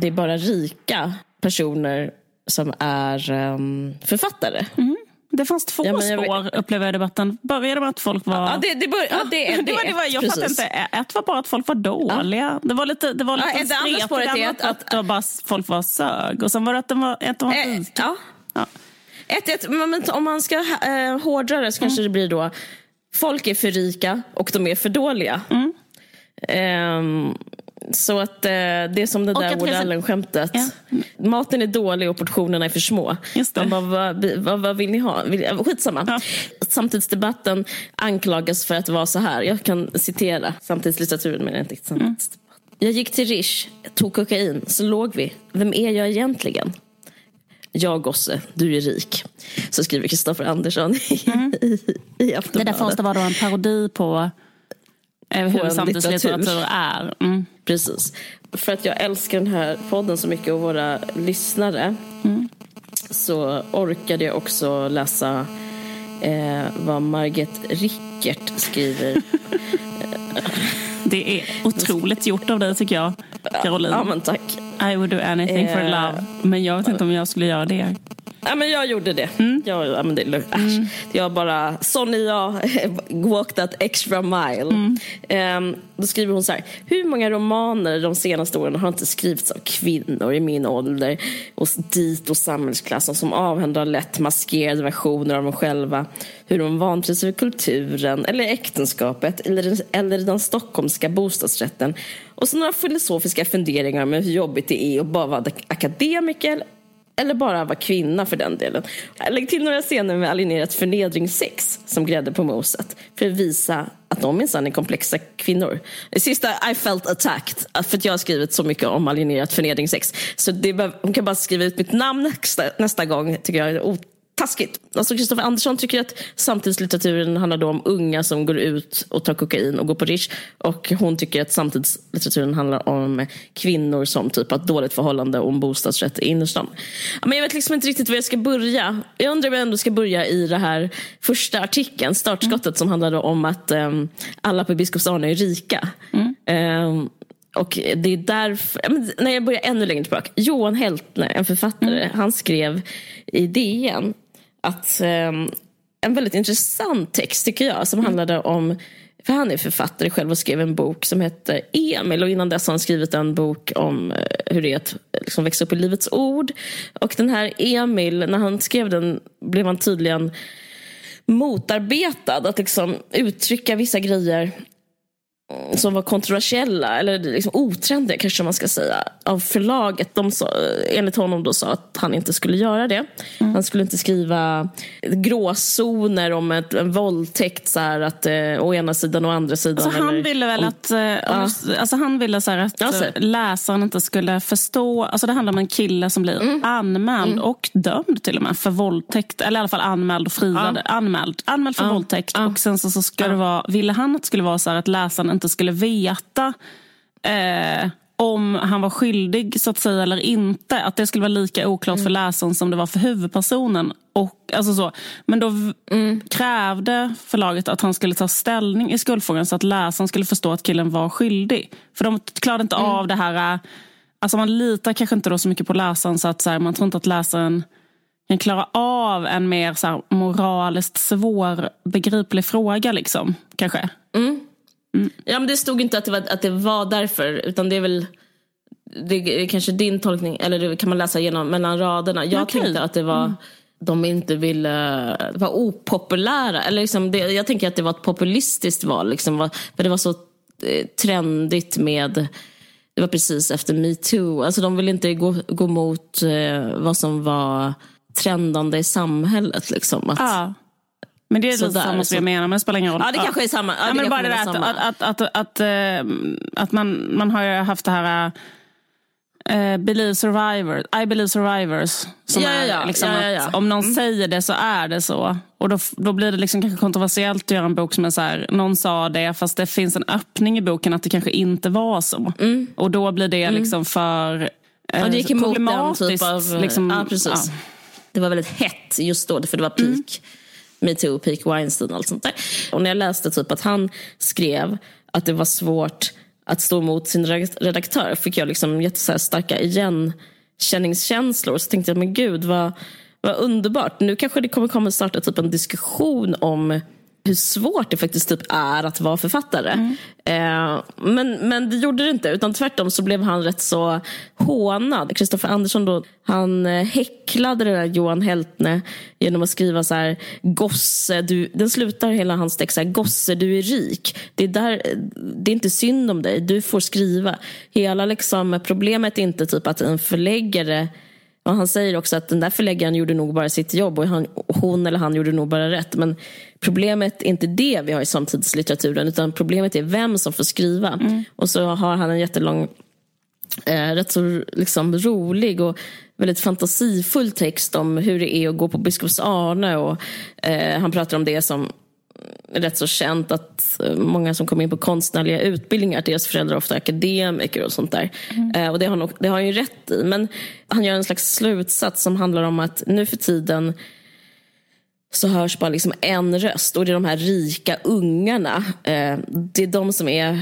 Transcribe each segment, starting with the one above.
det är bara rika personer som är um, författare. Mm. Det fanns två Ja, jag spår upplever jag i debatten. Började med att folk var... Ja, det, det, bör, ja, det, det, det var, det var, jag fattar inte. Ett var bara att folk var dåliga. Det var lite, det var lite Ja, det andra stretigt. spåret Det andra att- var att, det var bara folk var sög. Och sen var det att de var, att de var rika. ja. Ja. Ett, ett, men om man ska eh, hårdra det så kanske det blir då folk är för rika och de är för dåliga. Ehm, så att eh, det är som det Och där Woody Allen-skämtet. Ja. Maten är dålig och portionerna är för små. Just det. Bara, vad, vad, vad vill ni ha? Eh, skitsamma. Ja. Samtidsdebatten anklagas för att vara så här. Jag kan citera samtidslitteraturen men inte samtidsdebatt. Jag gick till Rish, tog kokain, så låg vi. Vem är jag egentligen? Jag gosse, du är rik. Så skriver Kristoffer Andersson i, i, i Det där Aftonbladet. första var då en parodi på hur en samtidslitteratur litteratur. är. Mm. Precis. För att jag älskar den här podden så mycket och våra lyssnare så orkade jag också läsa eh, vad Margit Rickert skriver. Det är otroligt gjort av dig tycker jag, Caroline. ja, men tack. I would do anything for Eh, love. Men jag vet inte om jag skulle göra det. Ja, men jag gjorde det. Jag, ja, men det är lugnt. Äsch. Jag bara, är jag, walk that extra mile. Ehm, då skriver hon så här. Hur många romaner de senaste åren har inte skrivits av kvinnor i min ålder och dit och samhällsklassen som avhänder lätt maskerade versioner av dem själva. Hur de vantrivs över kulturen eller äktenskapet eller, eller den stockholmska bostadsrätten. Och så några filosofiska funderingar om hur jobbigt det är att bara vara akademiker eller bara vara kvinna för den delen. Lägg till några scener med alienerat förnedringssex som grädde på moset för att visa att de minsann är komplexa kvinnor. Det sista I felt attacked för att jag har skrivit så mycket om alienerat förnedringssex. Så det hon kan bara skriva ut mitt namn nästa, nästa gång tycker jag är taskigt. Alltså Kristoffer Andersson tycker att samtidslitteraturen handlar om unga som går ut och tar kokain och går på Rish. Och hon tycker att samtidslitteraturen handlar om kvinnor som typ har ett dåligt förhållande och en bostadsrätt i innerstan. Men jag vet liksom inte riktigt var jag ska börja. Jag undrar om jag ändå ska börja i det här första artikeln, startskottet som handlade om att um, alla på Biskopsgården är rika. Um, och det är därför, när jag börjar ännu längre tillbaka. Johan Heltner, en författare, han skrev i DN att um, en väldigt intressant text tycker jag som handlade om för han är författare själv och skrev en bok som heter Emil och innan dess har han skrivit en bok om eh, hur det är att liksom, växa upp i Livets Ord. Och den här Emil, när han skrev den blev han tydligen motarbetad att liksom uttrycka vissa grejer som var kontroversiella eller liksom otrendiga kanske man ska säga av förlaget. De sa, enligt honom då sa att han inte skulle göra det. Han skulle inte skriva gråzoner om ett, en våldtäkt så här, att eh, å ena sidan och andra sidan. Alltså, han eller ville väl om- att, eh, om, alltså, han ville så här att Ja, eh, läsaren inte skulle förstå. Alltså, det handlar om en kille som blir Mm. anmäld och dömd till och med för våldtäkt. Eller i alla fall anmäld och friad. Anmäld, anmäld för våldtäkt. Och sen så, så ska det vara, ville han att det skulle vara så här att läsaren inte skulle veta eh, om han var skyldig så att säga eller inte. Att det skulle vara lika oklart Mm. för läsaren som det var för huvudpersonen. Och, alltså så. Men då Mm. krävde förlaget att han skulle ta ställning i skuldfrågan så att läsaren skulle förstå att killen var skyldig. För de klarade inte Mm. av det här... äh, Alltså man litar kanske inte då så mycket på läsaren så att så här, man tror inte att läsaren kan klara av en mer så här, moraliskt svårbegriplig fråga. Liksom, kanske. Ja, men det stod inte att det var, att det var därför, utan det är väl det är kanske din tolkning, eller det kan man läsa igenom mellan raderna. Jag Okej. tänkte att det var de inte ville vara opopulära. Eller liksom det, jag tänker att det var ett populistiskt val. Liksom, för det var så eh, trendigt med det var precis efter metoo. Alltså de ville inte gå, gå mot eh, vad som var trendande i samhället. Liksom. Att, Ja. Men det är lite samma som jag menar, men det spelar ingen roll. Ja, det kanske är samma. Ja, Ja, men bara det är där att, att, att, att, att, eh, att man, man har ju haft det här uh, Believe survivors, I believe survivors. Som Ja, ja, är ja. liksom ja, ja. Att om någon säger det så är det så. Och då, då blir det liksom kanske kontroversiellt att göra en bok som är så här, någon sa det fast det finns en öppning i boken att det kanske inte var så. Och då blir det liksom för eh, Mm. Ja, det gick emot den problematiskt. typ av... liksom, ja, precis. Det var väldigt hett just då, för det var peak metoo, peak Weinstein och allt sånt där. Och när jag läste typ att han skrev att det var svårt att stå mot sin redaktör fick jag liksom jättestarka igenkänningskänslor. Så tänkte jag, men gud vad, vad underbart. Nu kanske det kommer komma starta typ en diskussion om hur svårt det faktiskt typ är att vara författare. Mm. Eh, men, men det gjorde det inte, utan tvärtom så blev han rätt så hånad. Kristoffer Andersson då, han eh, häcklade den där Johan Heltne genom att skriva så här, gosse, du, den slutar hela hans text så här, gosse du är rik. Det är, där, det är inte synd om dig, du får skriva. Hela liksom, problemet är inte typ att en förläggare och han säger också att den där förläggaren gjorde nog bara sitt jobb och han, hon eller han gjorde nog bara rätt. Men problemet är inte det vi har i samtidslitteraturen utan problemet är vem som får skriva. Mm. Och så har han en jättelång, eh, rätt så liksom rolig och väldigt fantasifull text om hur det är att gå på Biskops Arne. Och, eh, han pratar om det som rätt så känt att eh, många som kommer in på konstnärliga utbildningar, deras föräldrar är ofta akademiker och sånt där. Mm. Eh, och det har, nog, det har han ju rätt i. Men han gör en slags slutsats som handlar om att nu för tiden så hörs bara liksom en röst och det är de här rika ungarna. Eh, det är de som är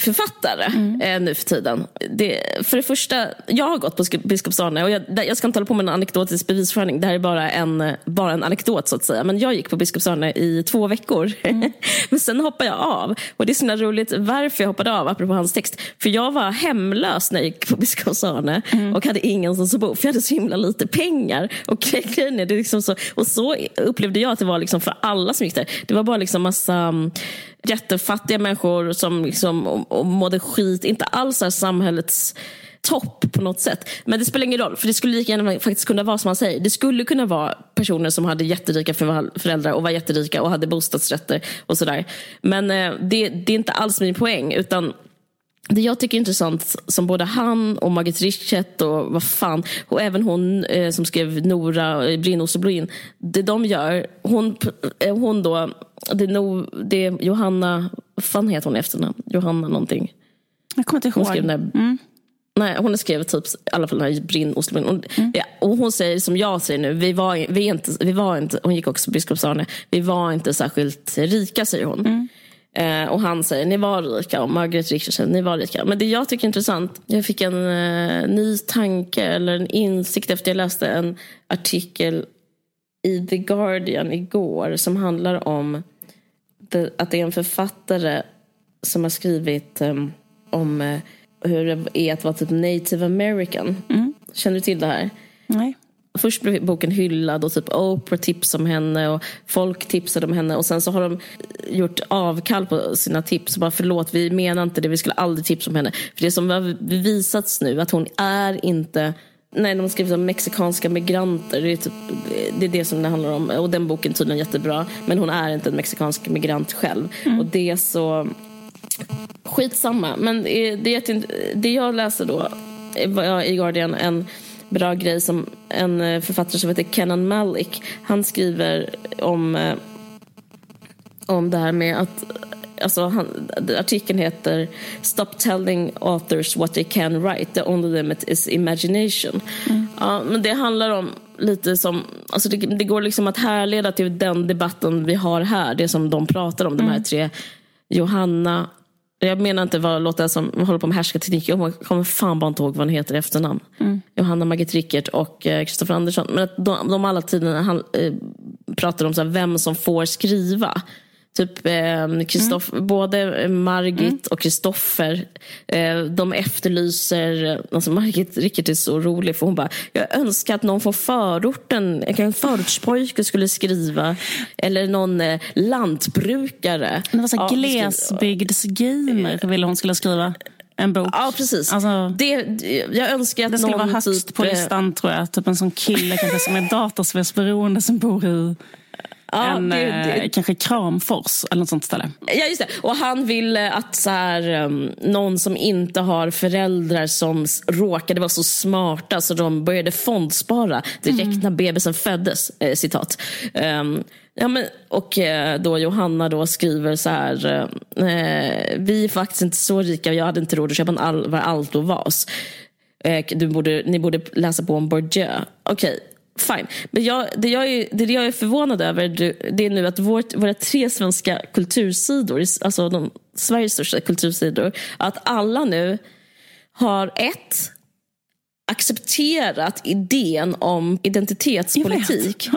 författare mm. eh, nu för tiden. Det, för det första, jag har gått på Biskopsarne och jag, jag ska inte hålla på med en anekdotisk bevisföring. Det här är bara en, bara en anekdot så att säga. Men jag gick på Biskopsarne i två veckor. Mm. Men sen hoppade jag av. Och det är så roligt varför jag hoppade av, apropå hans text. För jag var hemlös när jag gick på Biskopsarne mm. och hade ingenstans att bo. För jag hade så himla lite pengar. Och grejen är, det liksom så, och så upplevde jag att det var liksom för alla som gick där. Det var bara liksom massa jättefattiga människor som liksom, och, och mådde skit. Inte alls är samhällets topp på något sätt. Men det spelar ingen roll, för det skulle lika gärna faktiskt kunna vara som han säger. Det skulle kunna vara personer som hade jätterika föräldrar och var jätterika och hade bostadsrätter och sådär. Men eh, det, det är inte alls min poäng. utan det jag tycker är intressant, som både han och Margit Richet och vad fan, och även hon eh, som skrev Nora, eh, och Blin, det de gör, hon, eh, hon då, det är, no, det är Johanna, vad fan heter hon i efternamn? Johanna någonting. Jag kommer inte ihåg. Hon skrev den mm. Nej, hon skrivit typ, i alla fall den här Brinn, Oslobrinn. Och, mm. ja, och hon säger som jag säger nu, vi var, vi inte, vi var inte, hon gick också Biskopsarne, vi var inte särskilt rika säger hon. Mm. Eh, och han säger ni var rika och Margaret säger ni var rika. Men det jag tycker är intressant, jag fick en eh, ny tanke eller en insikt efter jag läste en artikel i The Guardian igår som handlar om att det är en författare som har skrivit um, om uh, hur det är att vara typ native american. Mm. Känner du till det här? Nej. Först blev boken hyllad och typ Oprah tipsade om henne och folk tipsade om henne och sen så har de gjort avkall på sina tips. Bara förlåt, vi menar inte det, vi skulle aldrig tipsa om henne. För det som har bevisats nu att hon är inte Nej, de har skrivit om mexikanska migranter. Det är, typ, det är det som det handlar om. Och den boken tydligen jättebra. Men hon är inte en mexikansk migrant själv. Mm. Och det är så... Skitsamma. Men det, det, det jag läser då i Guardian, en bra grej som en eh, författare som heter Kenan Malik. Han skriver om, eh, om det här med att Alltså han, artikeln heter Stop telling authors what they can write, the only limit is imagination. Mm. Ja, men det handlar om lite som, alltså det, det, går liksom att härleda till den debatten vi har här, det som de pratar om, mm. de här mm. tre Johanna, jag menar inte vad låta som håller på med härskarteknik. Jag kommer fan bara inte ihåg vad hon heter i efternamn. Mm. Johanna Margit Rickert och Kristoffer eh, Andersson. Men att de, de alla tiderna han, eh, pratar om så här, vem som får skriva. Typ eh, Christoff, mm. både Margit mm. och Kristoffer, eh, de efterlyser, alltså Margit Rickert är så rolig för hon bara, jag önskar att någon från förorten, en förortspojke skulle skriva, eller någon eh, lantbrukare. Det var så ja, glesbygdsgamer ville hon skulle skriva en bok. Ja, precis. Alltså, det, jag önskar att det skulle någon vara högst typ, på eh, listan tror jag. Typ en sån kille kanske som är dataspelsberoende som bor i Ja, en det, det, eh, kanske Kramfors eller något sånt ställe. Ja, just det. Och han vill att så här, um, någon som inte har föräldrar som råkade vara så smarta så de började fondspara direkt mm. när bebisen föddes. Eh, citat. Um, ja, men, och eh, då Johanna då skriver så här. Eh, vi är faktiskt inte så rika och jag hade inte råd att köpa en Alvar Aalto-vas. Eh, borde, ni borde läsa på om Bourdieu. Okej, okay fine. Men jag, det, jag är, det jag är förvånad över det är nu att vårt, våra tre svenska kultursidor, alltså de, Sveriges största kultursidor, att alla nu har ett accepterat idén om identitetspolitik.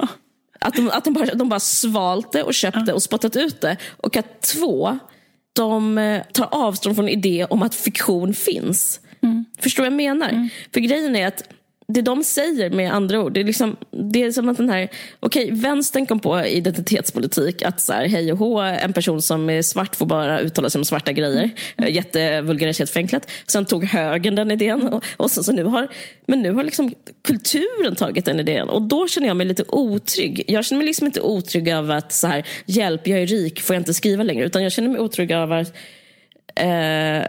Att, de, att de, bara, de bara svalt det och köpt det och spottat ut det. Och att två, de eh, tar avstånd från idé om att fiktion finns. Mm. Förstår vad jag menar? Mm. För grejen är att det de säger med andra ord, det är, liksom, det är som att den här, okej, okay, vänstern kom på identitetspolitik att så här, hej och hå, en person som är svart får bara uttala sig om svarta grejer. Mm. Jättevulgariseringsförenklat. Sen tog högern den idén. Och, och så, så nu har, men nu har liksom kulturen tagit den idén. Och då känner jag mig lite otrygg. Jag känner mig liksom inte otrygg över att så här, hjälp, jag är rik, får jag inte skriva längre. Utan jag känner mig otrygg över eh,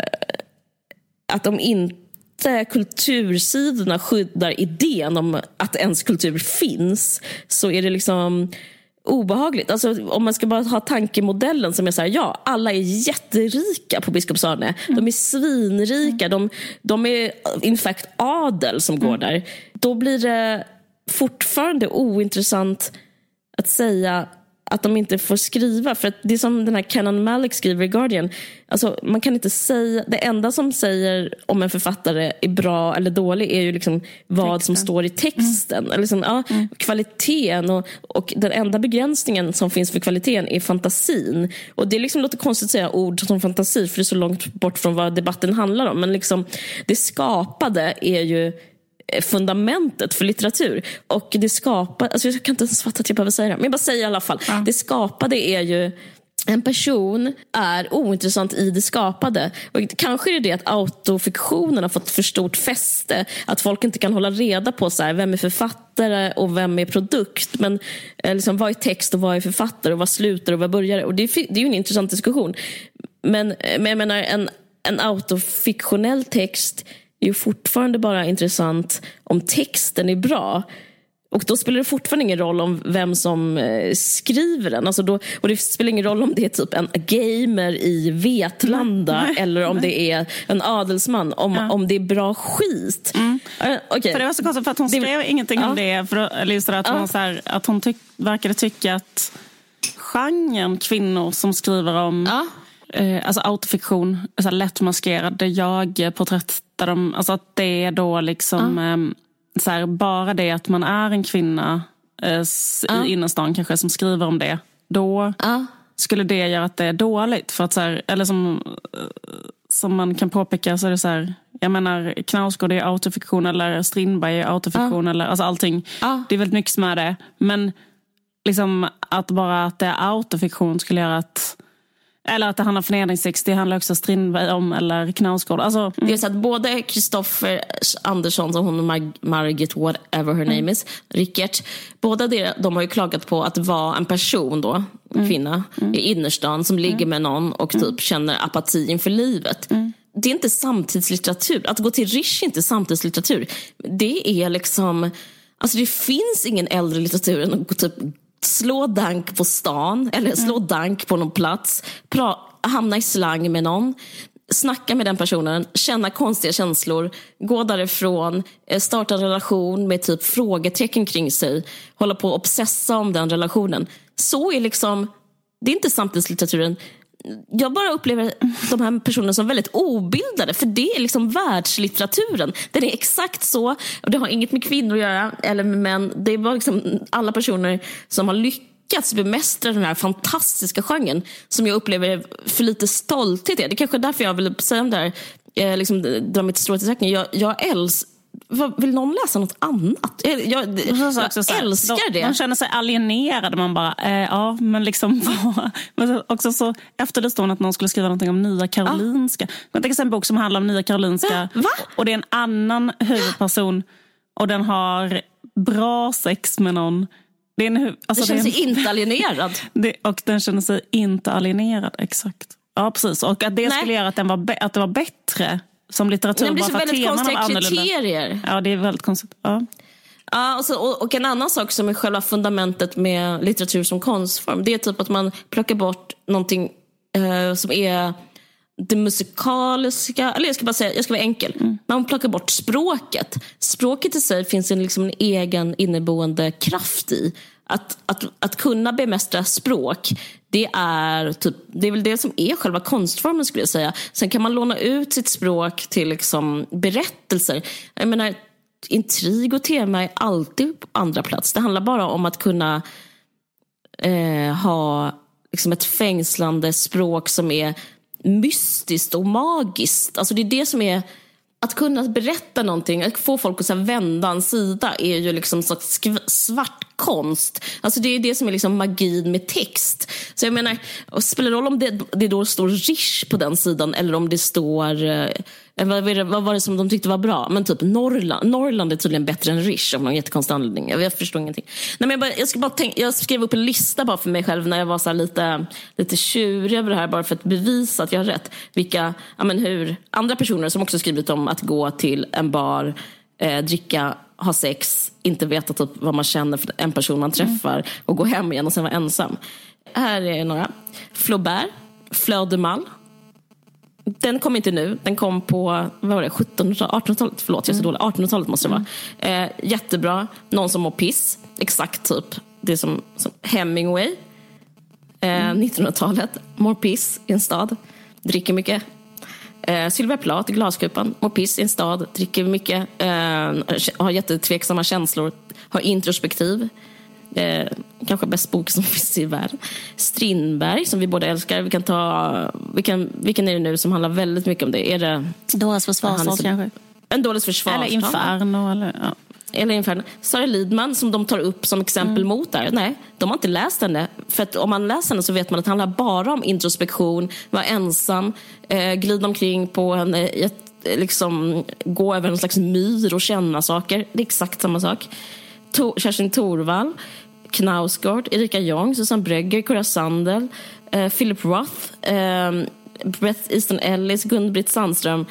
att de inte inte kultursidorna skyddar idén om att ens kultur finns så är det liksom obehagligt. Alltså, om man ska bara ha tankemodellen som är så här, ja, alla är jätterika på Biskopsarne. Mm. De är svinrika, de, de är in fact adel som går mm. där. Då blir det fortfarande ointressant att säga att de inte får skriva. För det är som den här Canon Malik skriver i Guardian. Alltså, man kan inte säga, det enda som säger om en författare är bra eller dålig är ju liksom vad texten. som står i texten. Mm. Liksom, ja, mm. Kvaliteten och, och den enda begränsningen som finns för kvaliteten är fantasin. Och Det liksom låter konstigt att säga ord som fantasi för det är så långt bort från vad debatten handlar om. Men liksom, det skapade är ju fundamentet för litteratur. Och det skapade, alltså jag kan inte ens fatta att jag behöver säga det, men jag bara säger i alla fall. Ja. Det skapade är ju en person är ointressant i det skapade. Och kanske är det det att autofiktionen har fått för stort fäste. Att folk inte kan hålla reda på så här, vem är författare och vem är produkt. Men eh, liksom, vad är text och vad är författare och vad slutar och vad börjar och det? Är, det är ju en intressant diskussion. Men, eh, men jag menar en, en autofiktionell text är ju fortfarande bara intressant om texten är bra. Och då spelar det fortfarande ingen roll om vem som eh, skriver den. Alltså då, och det spelar ingen roll om det är typ en gamer i Vetlanda nej, eller om nej. det är en adelsman. Om, ja. om det är bra skit. Mm. Uh, okay. För det var så konstigt för att hon skrev det, ingenting ja. om det. För, eller just det, att, ja. hon, så här, att hon tyck, verkade tycka att genren kvinnor som skriver om ja eh, alltså autofiktion, alltså lättmaskerade jag-porträtt. Där de, alltså att det är då liksom eh, så här, bara det att man är en kvinna eh, i innerstan kanske som skriver om det. Då uh. skulle det göra att det är dåligt. För att så här, eller som, eh, som man kan påpeka så är det så här, jag menar Knausgård är autofiktion eller Strindberg är autofiktion. Eller, alltså allting. Det är väldigt mycket som är det. Men liksom att bara att det är autofiktion skulle göra att eller att det handlar om förnedringsex, det handlar också Strindberg om, eller Knausgård. Alltså, mm. Det är så att både Kristoffer Andersson, som hon Mar Margit, whatever her name mm. is, Rickert, båda de, de har ju klagat på att vara en person då, en mm. kvinna, mm. i innerstan som ligger mm. med någon och typ känner apati inför livet. Det är inte samtidslitteratur. Att gå till Rish är inte samtidslitteratur. Det är liksom... Alltså det finns ingen äldre litteratur än att typ slå dank på stan eller slå mm. dank på någon plats, pra, hamna i slang med någon, snacka med den personen, känna konstiga känslor, gå därifrån, eh, starta en relation med typ frågetecken kring sig, hålla på och obsessa om den relationen. Så är liksom, det är inte samtidslitteraturen jag bara upplever de här personerna som väldigt obildade. För det är liksom världslitteraturen. Den är exakt så. Och det har inget med kvinnor att göra, eller med män. Det är bara liksom alla personer som har lyckats bemästra den här fantastiska genren. Som jag upplever för lite stolthet i. Det är kanske är därför jag vill säga om det här. Eh, liksom, dra mitt strå till Jag, jag älskar vill någon läsa något annat? Jag, jag, jag älskar det. De känner sig alienerade. Man bara, eh, ja, men liksom men också så efterlyste hon att någon skulle skriva någonting om Nya Karolinska. Ja. Jag tänker en bok som handlar om Nya Karolinska. Va? Och det är en annan huvudperson och den har bra sex med någon. Det är en, alltså den känner sig inte alienerad. Det, och den känner sig inte alienerad, exakt. Ja, precis. Och att det Nej. skulle göra att, den var att det var bättre som litteratur. Det blir så väldigt konstiga kriterier. Ja, det är väldigt konstigt. Ja. Ja, och, så, och, och, en annan sak som är själva fundamentet med litteratur som konstform, det är typ att man plockar bort någonting eh, som är det musikaliska, eller jag ska bara säga, jag ska vara enkel. Mm. Man plockar bort språket. Språket i sig finns en, liksom en egen inneboende kraft i. Att, att, att kunna bemästra språk, det är, typ, det är väl det som är själva konstformen skulle jag säga. Sen kan man låna ut sitt språk till liksom berättelser. Jag menar, intrig och tema är alltid på andra plats. Det handlar bara om att kunna eh, ha liksom ett fängslande språk som är mystiskt och magiskt. Alltså det är det som är att kunna berätta någonting, att få folk att så vända en sida är ju liksom slags svart konst. Alltså det är det som är liksom magin med text. Så jag menar, spelar det roll om det, det då står Rish på den sidan eller om det står eh, vad, var det, vad var det som de tyckte var bra? Men typ Norrland, Norrland är tydligen bättre än Rish av någon jättekonstig anledning. Jag, jag förstår ingenting. Nej, men jag, bara, jag, ska bara tänka, jag skrev upp en lista bara för mig själv när jag var så lite, lite tjurig över det här bara för att bevisa att jag har rätt. Vilka, ja, men hur, andra personer som också skrivit om att gå till en bar, eh, dricka, ha sex, inte veta typ vad man känner för en person man träffar mm. och gå hem igen och sen vara ensam. Här är några. Flaubert, Fleur de Mal den kom inte nu. Den kom på vad var det, 1800-talet. Förlåt, jag är så mm. dålig. 1800-talet måste det vara. Mm. Eh, jättebra. Någon som mår piss. Exakt typ det som, som Hemingway. Eh, mm. 1900-talet. Mår piss i en stad. Dricker mycket. Eh, Sylvia Plath, Glaskupan. Mår piss i en stad. Dricker mycket. Eh, har jättetveksamma känslor. Har introspektiv. Eh, kanske bäst bok som finns i världen. Strindberg, som vi båda älskar. Vi kan ta, vilken, vilken är det nu som handlar väldigt mycket om det? Är det Dåres försvarstal kanske? En dåres försvarstal. Eller Inferno. Eller, ja. eller Inferno. Sara Lidman som de tar upp som exempel mm. mot där. Nej, de har inte läst henne. För att om man läser henne så vet man att det handlar bara om introspektion, vara ensam, eh, glida omkring på en, eh, ett, liksom, gå över en slags myr och känna saker. Det är exakt samma sak. Tor, Kerstin Thorvall Knausgård, Erika Jong, Susanne Brögger, Cora Sandel, eh, Philip Roth, eh, Beth Easton Ellis, Gun-Britt Sandström,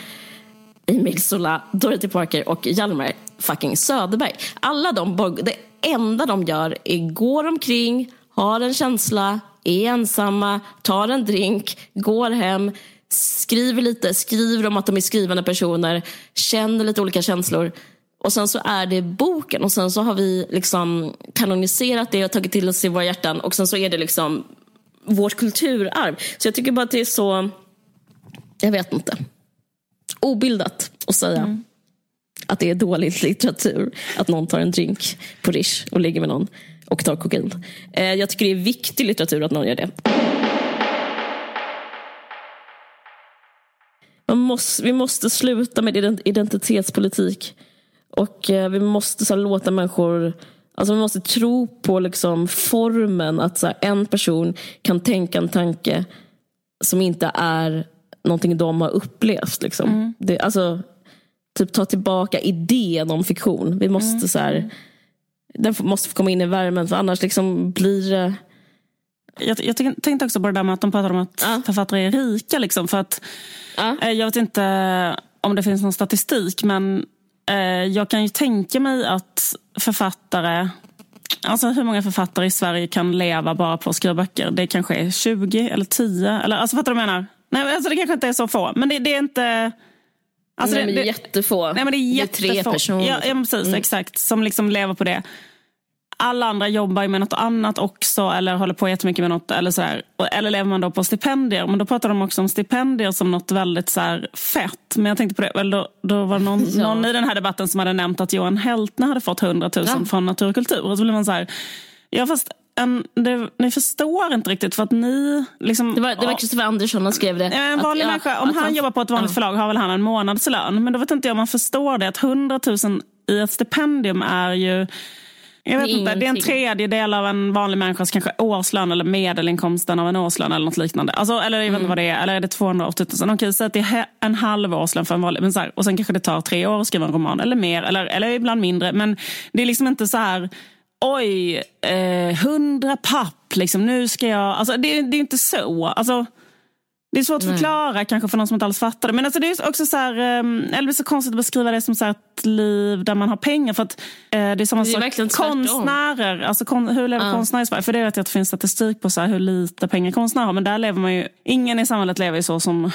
Emil Sola, Dorothy Parker och Hjalmar fucking Söderberg. Alla de, det enda de gör är går omkring, har en känsla, är ensamma, tar en drink, går hem, skriver lite, skriver om att de är skrivande personer, känner lite olika känslor. Och sen så är det boken och sen så har vi liksom kanoniserat det och tagit till oss i våra hjärtan och sen så är det liksom vårt kulturarv. Så jag tycker bara att det är så, jag vet inte, obildat att säga mm. att det är dålig litteratur att någon tar en drink på Rish och ligger med någon och tar kokain. Eh, jag tycker det är viktig litteratur att någon gör det. Man måste, vi måste sluta med identitetspolitik. Och eh, vi måste så här, låta människor Alltså vi måste tro på liksom formen att så här, en person kan tänka en tanke som inte är någonting de har upplevt. Liksom. Mm. Det, alltså, typ ta tillbaka idén om fiktion. Vi måste mm. så här, Den måste få komma in i värmen för annars liksom blir det jag, jag tänkte också på det där med att de pratar om att ja. författare är rika. Liksom, för att, ja. eh, jag vet inte om det finns någon statistik men jag kan ju tänka mig att författare Alltså hur många författare i Sverige kan leva bara på att skriva böcker? Det kanske är 20 eller 10. Eller, alltså fattar du vad jag menar? Nej, alltså det kanske inte är så få. Men det, det är inte... Alltså nej, det, det, jättefå. Nej, men det är jättefå. Det är tre personer. Ja, ja precis. Mm. Exakt. Som liksom lever på det alla andra jobbar med något annat också eller håller på jättemycket med något. Eller, så här. eller lever man då på stipendier? Men då pratar de också om stipendier som något väldigt så här, fett. Men jag tänkte på det, väl då, då var det någon, ja. någon i den här debatten som hade nämnt att Johan Heltner hade fått 100 000 ja. från Natur och kultur. Och så blir man så här, ja fast en, det, ni förstår inte riktigt för att ni... Liksom, det var, det var Christopher Andersson som skrev det. En vanlig att, människa, om han, han, jobbar på ett vanligt ja. förlag har väl han en månadslön. Men då vet inte jag om man förstår det att 100 000 i ett stipendium är ju jag vet det inte, det är en tredjedel av en vanlig människas kanske årslön eller medelinkomsten av en årslön eller något liknande. Alltså, eller jag vet inte mm. vad det är, eller är det 280 000? Okej, säg att det är en halv årslön för en vanlig, men så här, och sen kanske det tar tre år att skriva en roman eller mer, eller, eller ibland mindre. Men det är liksom inte så här, oj, eh, hundra papp, liksom, nu ska jag, alltså det, det är inte så. Alltså, Det är svårt att förklara kanske för någon som inte alls fattar det. Men alltså det är också så här, ehm, eller det så konstigt att beskriva det som så ett liv där man har pengar. För att eh, det är samma sak, konstnärer, alltså kon, hur lever uh. konstnärer i Sverige? För det vet jag att det finns statistik på så hur lite pengar konstnärer har. Men där lever man ju, ingen i samhället lever ju så som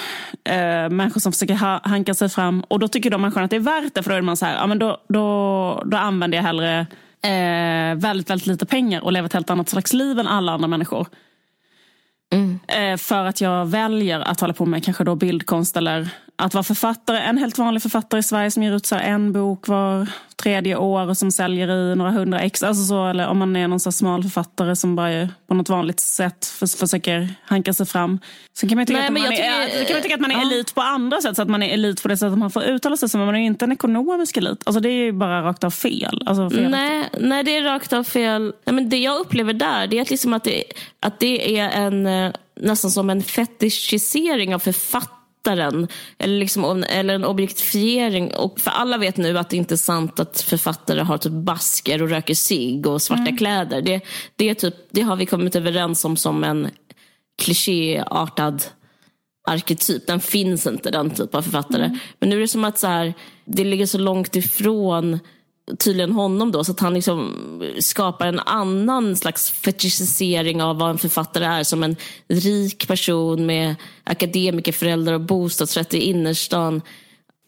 eh, människor som försöker ha, hanka sig fram. Och då tycker de människorna att det är värt det. För då är man så här, ja men då, då, då använder jag hellre eh, väldigt, väldigt lite pengar och lever ett helt annat slags liv än alla andra människor. Mm. Eh, för att jag väljer att hålla på med kanske då bildkonst eller att vara författare. En helt vanlig författare i Sverige som ger ut så en bok var tredje år och som säljer i några hundra ex. Alltså så, eller om man är någon så smal författare som bara på något vanligt sätt för, försöker hanka sig fram. Sen kan man tycka, Nej, att, man tycker, är, kan man tycka att man är ja. elit på andra sätt. Så att man är elit på det sättet att man får uttala sig som. Men man är inte en ekonomisk elit. Alltså det är ju bara rakt av fel. Alltså fel. Nej, nej, det är rakt av fel. Nej, men det jag upplever där det är att, liksom att, det, att det är en eh, nästan som en fetischisering av författare författaren. Eller, liksom, eller en objektifiering. Och för alla vet nu att det inte är sant att författare har typ basker och röker sig och svarta mm. kläder. Det, det, är typ, det har vi kommit överens om som en klichéartad arketyp. Den finns inte, den typ av författare. Mm. Men nu är det som att så här, det ligger så långt ifrån tydligen honom då, så att han liksom skapar en annan slags fetischisering av vad en författare är. Som en rik person med akademikerföräldrar och bostadsrätt i innerstan.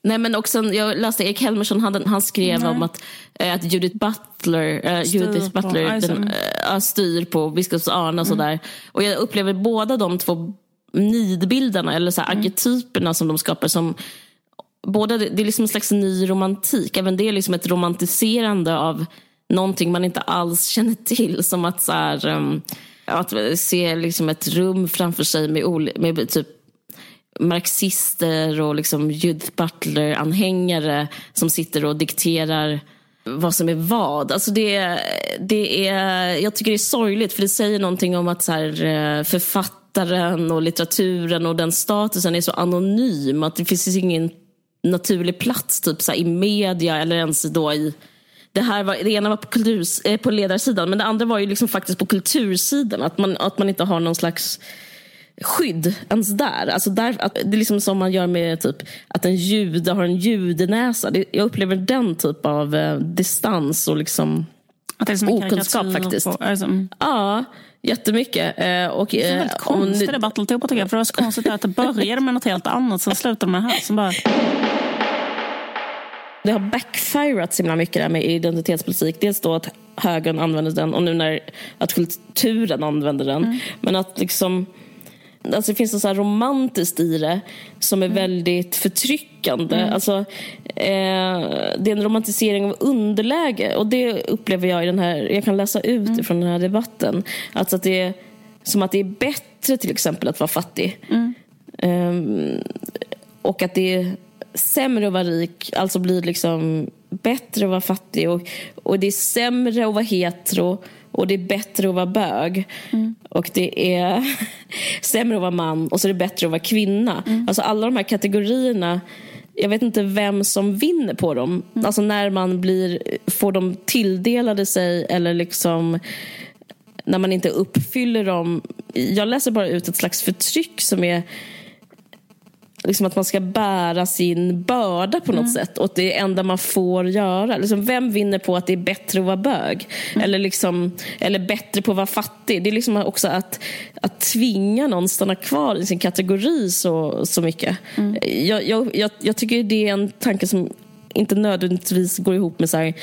Nej, men också, jag läste Erik Helmersson, han, han skrev mm. om att, äh, att Judith Butler, äh, Judith Butler den, äh, styr på biskops Arne och mm. sådär. Och jag upplever båda de två nidbilderna, eller så här, mm. arketyperna som de skapar som båda, det är liksom en slags ny romantik. Även det är liksom ett romantiserande av någonting man inte alls känner till. Som att, så här, um, att se liksom ett rum framför sig med, med typ marxister och liksom Judith Butler-anhängare som sitter och dikterar vad som är vad. Alltså det, det är, jag tycker det är sorgligt för det säger någonting om att så här, eh, författaren och litteraturen och den statusen är så anonym. Att det finns ingen naturlig plats typ så här, i media eller ens då i det, här var, det ena var på, kultur, eh, på ledarsidan men det andra var ju liksom faktiskt på kultursidan. Att man, att man inte har någon slags skydd ens där. Alltså där att, det är liksom som man gör med typ, att en jude har en judenäsa. Det, jag upplever den typ av eh, distans och liksom att det är som okunskap faktiskt. På, alltså. Ja, jättemycket. Eh, och, det är en väldigt eh, konstig debatt alltihopa tycker jag. För det var så konstigt att det började med något helt annat, sen slutade med det här. Som bara... Det har backfirat så himla mycket där med identitetspolitik. Dels då att högern använder den och nu när att kulturen använder den. Mm. Men att liksom Alltså det finns något så romantiskt i det som är mm. väldigt förtryckande. Mm. Alltså, eh, det är en romantisering av underläge och det upplever jag i den här, jag kan läsa ut mm. från den här debatten. Alltså att det är som att det är bättre till exempel att vara fattig. Eh, och att det är sämre att vara rik, alltså blir liksom bättre att vara fattig. Och, och det är sämre att vara hetero och det är bättre att vara bög. Mm. Och det är sämre att vara man och så är det bättre att vara kvinna. Mm. Alltså alla de här kategorierna jag vet inte vem som vinner på dem. Mm. Alltså när man blir, får dem tilldelade sig eller liksom när man inte uppfyller dem. Jag läser bara ut ett slags förtryck som är liksom att man ska bära sin börda på något mm. sätt och det enda man får göra. Liksom, vem vinner på att det är bättre att vara bög? Mm. Eller, liksom, eller bättre på att vara fattig? Det är liksom också att, att tvinga någon att stanna kvar i sin kategori så, så mycket. Mm. Jag, jag, jag, jag tycker det är en tanke som inte nödvändigtvis går ihop med så här,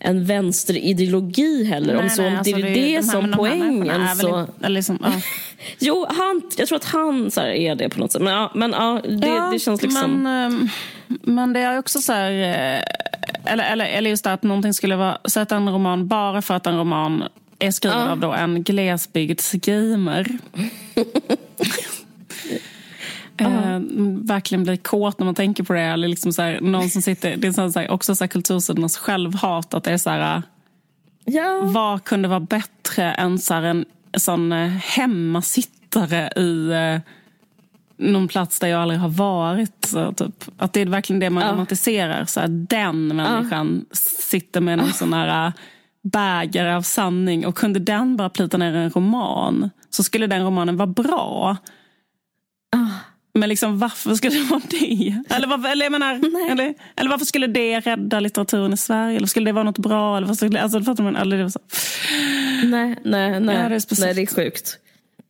en vänsterideologi heller. Nej, om så, nej, alltså det är det, det som poängen. Så... Liksom, ja. jo, han, jag tror att han så här, är det på något sätt. Men, ja, men ja, det, ja, det känns liksom... Men, ehm, men det är också så här... Eh, eller, eller, eller just det att någonting skulle vara... Sätta en roman bara för att en roman är skriven av då en glesbygdsgamer. Uh-huh. Eh, verkligen blir kåt när man tänker på det. Eller liksom så här, någon som sitter, det är så här, också så här kultursidornas självhat. Att det är så här, ja. Vad kunde vara bättre än så här, en sån eh, hemmasittare i eh, någon plats där jag aldrig har varit. Så, typ. Att det är verkligen det man ja. romantiserar. Så här, den människan ja. sitter med en sån här eh, bägare av sanning. Och kunde den bara plita ner en roman så skulle den romanen vara bra. Ah. Men liksom, varför skulle det vara det? Eller, varför, eller, jag menar, eller, eller varför skulle det rädda litteraturen i Sverige? Eller skulle det vara något bra? Eller, skulle, alltså, fattar man, eller, det var så. Nej, nej, nej. Ja, det är nej, det är sjukt.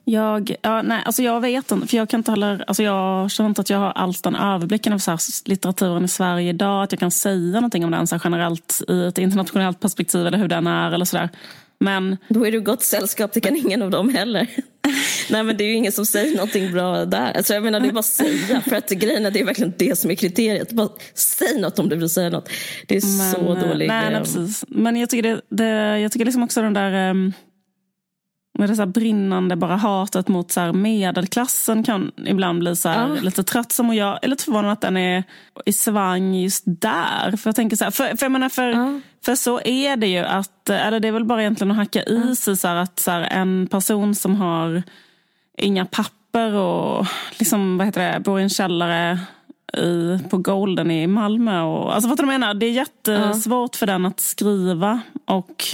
Jag, ja, nej, alltså jag vet inte, för jag kan inte heller, alltså jag känner inte att jag har alls den överblicken av litteraturen i Sverige idag. Att jag kan säga någonting om den så generellt i ett internationellt perspektiv eller hur den är eller sådär. Men Då är du gott sällskap, det kan ingen av dem heller. Nej men det är ju ingen som säger någonting bra där. Alltså, jag menar det är bara att säga. För att grejen är det är verkligen det som är kriteriet. Bara säg något om du vill säga något. Det är Men, så eh, dålig. Nej, nej, eh, precis. Men jag tycker, det, det, jag tycker liksom också den där... Um, med det så brinnande bara hatet mot så medelklassen kan ibland bli så här Ja. lite tröttsam. Och jag är lite förvånad att den är i svang just där. För jag tänker så här, för, för, jag menar, för, Ja. för så är det ju att, eller det är väl bara egentligen att hacka i sig så att så en person som har inga papper och liksom, vad heter det, bor i en källare i, på Golden i Malmö. Och, alltså vad du menar? Det är jättesvårt för den att skriva. Och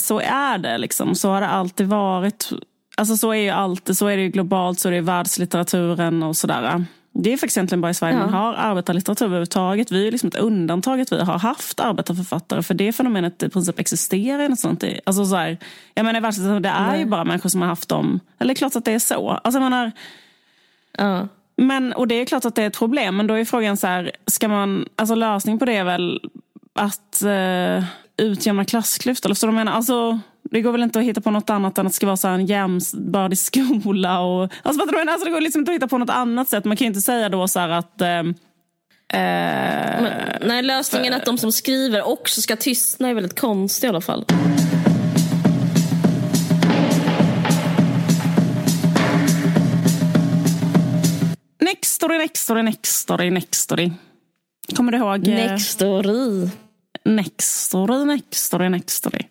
så är det. Liksom. Så har det alltid varit. Alltså så är ju alltid, så är det ju globalt, så är det i världslitteraturen och sådär. Det är faktiskt egentligen bara i Sverige Ja. man har arbetarlitteratur överhuvudtaget. Vi är liksom ett undantag att vi har haft arbetarförfattare. För det fenomenet i princip existerar ju nästan inte. Alltså så här, jag menar världslitteraturen, det är ju bara människor som har haft dem. Eller klart att det är så. Alltså jag menar, ja. men, och det är klart att det är ett problem, men då är frågan så här, ska man, alltså lösning på det är väl att eh, utjämna klassklyftor? Förstår du vad jag menar? Alltså, det går väl inte att hitta på något annat än att det ska vara så här en jämställd skola. Och, alltså, du vad menar? alltså, det går liksom inte att hitta på något annat sätt. Man kan ju inte säga då så här att... Eh, eh, Men, nej, lösningen att de som skriver också ska tystna är väldigt konstig i alla fall. next story, next story, next story, next story. Kommer du ihåg? eh. Next story, next story, next story.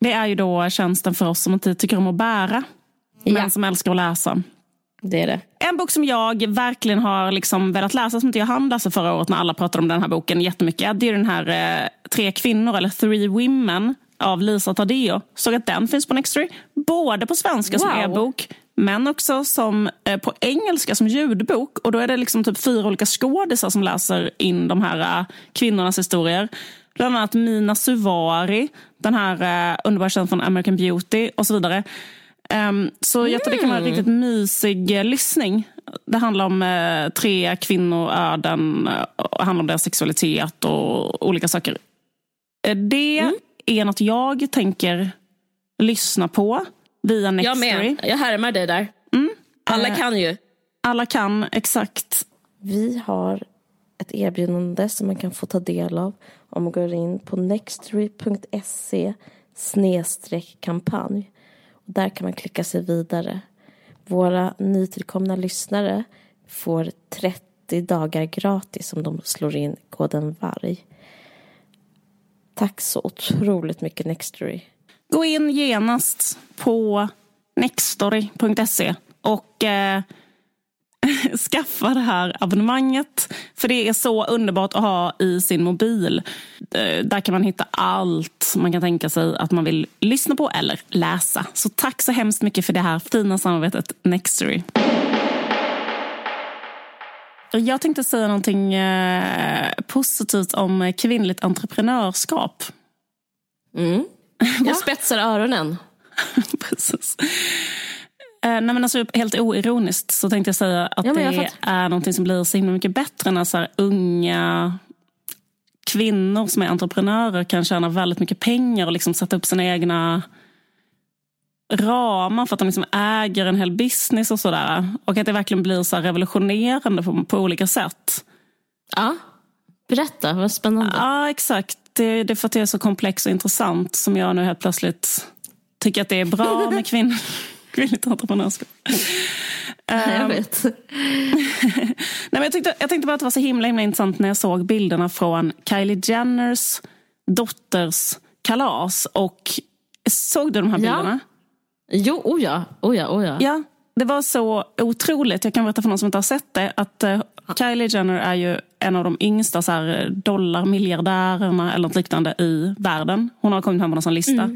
Det är ju då tjänsten för oss som inte tycker om att bära, Ja. men som älskar att läsa. Det är det. En bok som jag verkligen har liksom velat läsa, som inte jag hann läsa förra året när alla pratade om den här boken jättemycket. Det är den här eh, Tre kvinnor, eller Three Women, av Lisa Tadeo. Såg att den finns på Nextory. Både på svenska som Wow. e-bok, men också som, eh, på engelska som ljudbok. Och då är det liksom typ fyra olika skådisar som läser in de här eh, kvinnornas historier. Bland annat Mina Suvari, den här eh, underbara tjejen från American Beauty och så vidare. Um, så jag tror det kan vara en riktigt mysig eh, lyssning. Det handlar om eh, tre kvinnoöden, eh, och handlar om deras sexualitet och olika saker. Det är något jag tänker lyssna på via Jag Nextory. med. Jag härmar dig där. Alla kan ju. Alla kan exakt. Vi har ett erbjudande som man kan få ta del av om man går in på nextory.se kampanj. Där kan man klicka sig vidare. Våra nytillkomna lyssnare får 30 dagar gratis om de slår in koden VARG. Tack så otroligt mycket Nextory. Gå in genast på nextory.se och eh, skaffa det här abonnemanget. För det är så underbart att ha i sin mobil. Eh, Där kan man hitta allt man kan tänka sig att man vill lyssna på eller läsa. Så tack så hemskt mycket för det här fina samarbetet Nextory. Jag tänkte säga någonting eh, positivt om kvinnligt entreprenörskap. Mm. Jag spetsar öronen. Precis. Eh, nej men alltså, helt oironiskt så tänkte jag säga att Ja, jag det är någonting som blir så himla mycket bättre när så unga kvinnor som är entreprenörer kan tjäna väldigt mycket pengar och liksom sätta upp sina egna ramar för att de liksom äger en hel business och sådär. Och att det verkligen blir så revolutionerande på, på olika sätt. Ja. Berätta, vad spännande. Ja, exakt. Det, det är för att det är så komplext och intressant som jag nu helt plötsligt tycker att det är bra med kvinn, kvinnligt entreprenörskap. jag Ehm, vet. Nej, men jag, tyckte, jag tänkte bara att det var så himla, himla intressant när jag såg bilderna från Kylie Jenners dotters kalas. Och Såg du de här Ja. bilderna? Jo, oh ja, oh ja, oh ja. Ja, det var så otroligt. Jag kan berätta för någon som inte har sett det. Att eh, Kylie Jenner är ju en av de yngsta så här, eh, dollarmiljardärerna eller något liknande i världen. Hon har kommit hem på någon sån lista.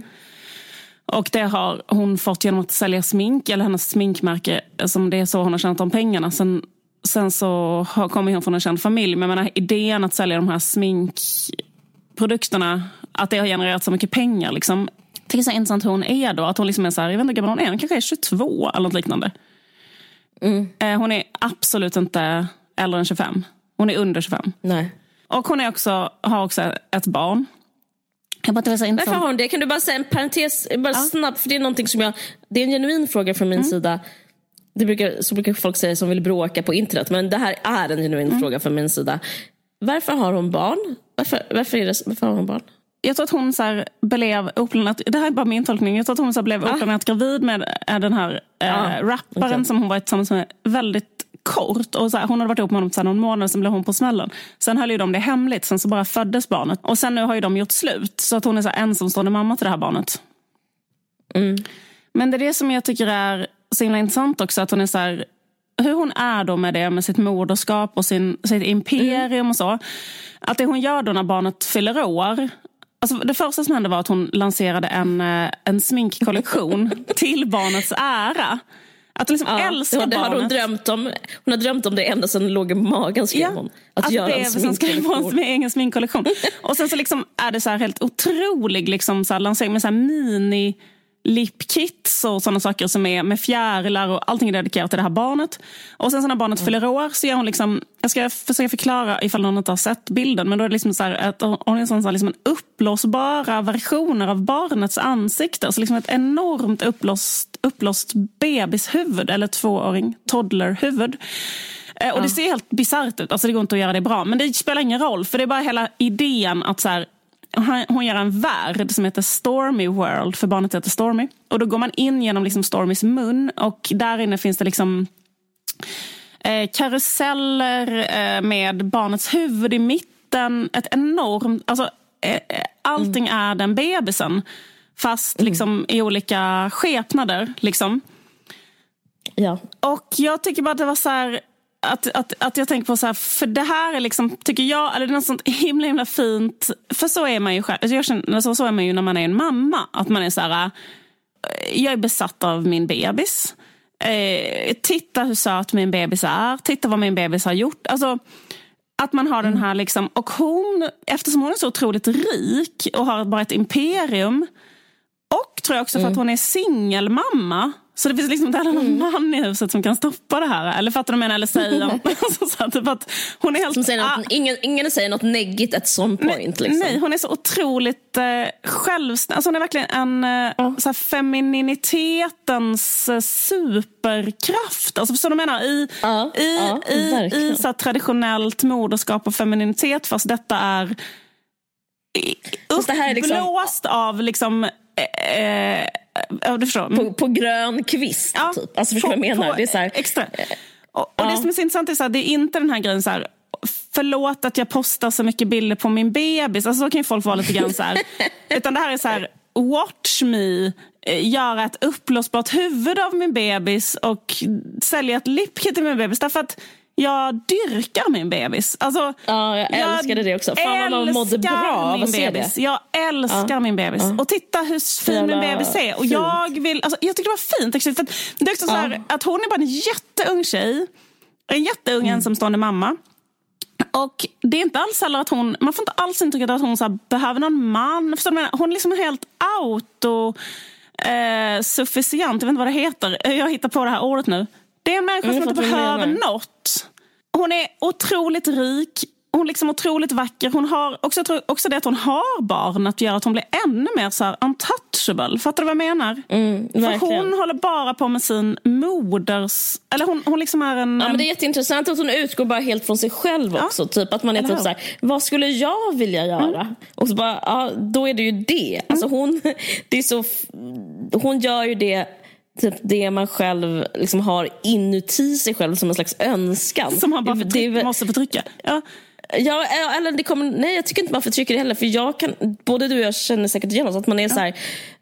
Och det har hon fått genom att sälja smink, eller hennes sminkmärke, som det är så hon har tjänat de pengarna. Sen, sen så kommer hon från en känd familj. Men menar, idén att sälja de här sminkprodukterna, att det har genererat så mycket pengar. Liksom. Det är så intressant hur hon är då. Att hon liksom är så här, jag vet inte hur gammal hon är, hon kanske är 22 eller något liknande. Mm. Eh, hon är absolut inte äldre än 25. Hon är under 25. Nej. Och hon är också, har också ett barn. Jag bara, det så Varför har hon det? Kan du bara säga en parentes, bara ja. snabbt, för det är någonting som jag, det är en genuin fråga från min mm. sida. Det brukar, så brukar folk säga som vill bråka på internet, men det här är en genuin mm. fråga från min sida. Varför har hon barn? Varför, varför, är det, varför har hon barn? Jag tror att hon så här blev oplanerat, det här är bara min tolkning, jag tror att hon så blev ah. oplanerat gravid med den här eh, ah, rapparen okay. som hon var tillsammans med väldigt kort. Och så här, hon hade varit ihop med honom så någon månad, sen blev hon på smällen. Sen höll ju de det hemligt, sen så bara föddes barnet. Och sen nu har ju de gjort slut. Så att hon är så ensamstående mamma till det här barnet. Mm. Men det är det som jag tycker är så himla intressant också. Att hon är så här, hur hon är då med det, med sitt moderskap och sin, sitt imperium mm. och så. Att det hon gör då när barnet fyller år, Alltså det första som hände var att hon lanserade en, eh, en sminkkollektion till barnets ära. Att liksom ja, älska det barnet. Hon, drömt om, hon har drömt om det ända sedan hon låg i magen skrev ja, hon. Att, att göra en sminkkollektion. Med egen sminkkollektion. och sen så liksom är det så helt otrolig liksom så lansering med så mini lipkits och sådana saker som är med fjärilar och allting är dedikerat till det här barnet. Och sen så när barnet mm. fyller år så gör hon liksom, jag ska försöka förklara ifall någon inte har sett bilden, men då är det liksom så här att hon är sån, så här, liksom en uppblåsbara versioner av barnets ansikte. Så liksom ett enormt uppblåst, uppblåst bebishuvud, eller tvååring, toddlerhuvud. Eh, och det ser helt bisarrt ut, alltså det går inte att göra det bra. Men det spelar ingen roll, för det är bara hela idén att så här, hon gör en värld som heter Stormy World, för barnet heter Stormy. Och då går man in genom liksom Stormys mun och där inne finns det liksom eh, karuseller eh, med barnets huvud i mitten. Ett enormt... Alltså, eh, eh allting mm. är den bebisen. Fast mm. liksom i olika skepnader. Liksom. Ja. Och jag tycker bara att det var så här att, att, att jag tänker på så här, för det här är liksom, tycker jag, eller det är något sånt himla himla fint. För så är man ju själv, jag känner, så, så är man ju när man är en mamma. Att man är så här, eh, jag är besatt av min bebis. Eh, titta hur söt min bebis är, titta vad min bebis har gjort. Alltså, att man har mm. den här liksom, och hon, eftersom hon är så otroligt rik och har bara ett imperium. Och tror jag också för mm. att hon är singelmamma så det finns liksom inte heller någon mm. man i huset som kan stoppa det här. Eller fattar du vad jag menar? Eller säga alltså, så typ att hon är helt, som säger något, ingen, ingen säger något neggigt at some point. Nej, liksom. nej hon är så otroligt eh, självständig. Alltså, hon är verkligen en eh, så här, femininitetens eh, superkraft. Alltså, förstår du vad jag menar? I, ja, i, ja, i, i så här, traditionellt moderskap och femininitet fast detta är uppblåst här är liksom, av liksom, eh, eh Ja, du förstår. På, på grön kvist, ja, typ. Alltså, förstår du vad jag menar? Det är så här, extra. Och, och ja. det som är så intressant är att det är inte den här grejen så här, förlåt att jag postar så mycket bilder på min bebis. Alltså, så kan ju folk vara lite grann så här. Utan det här är så här, watch me eh, göra ett uppblåsbart huvud av min bebis och sälja ett lipkit till min bebis. Därför att jag dyrkar min bebis. Alltså, ja, jag älskade jag det också. Fan vad man mådde bra av att se det. Jag älskar ja. min bebis. Ja. Och titta hur fin min bebis är. Och jag, vill, alltså, jag tycker det var fint. Actually, för det är också så här, att hon är bara en jätteung tjej. En jätteung mm. ensamstående mamma. Och det är inte alls heller att hon, man får inte alls intrycket att hon så här, behöver någon man. Förstår du? Hon är liksom helt auto eh, sufficient, jag vet inte vad det heter. Jag hittar på det här ordet nu. Det är en människa som inte behöver något. Hon är otroligt rik. Hon är liksom otroligt vacker. Hon har också, också det att hon har barn att göra att hon blir ännu mer så här untouchable. Fattar du vad jag menar? Mm, För hon håller bara på med sin moders... Eller hon, hon liksom är en... Ja, men det är jätteintressant att hon utgår bara helt från sig själv också. Ja. Typ att man är typ så här, vad skulle jag vilja göra? Mm. Och så bara, ja, då är det ju det. Alltså mm. hon, det är så, hon gör ju det typ det man själv liksom har inuti sig själv som en slags önskan. Som man bara förtryck, det, måste förtrycka? Ja. Ja, eller det kommer, nej jag tycker inte man förtrycker det heller. För jag kan, både du och jag känner säkert igen oss. Att man är ja. så här,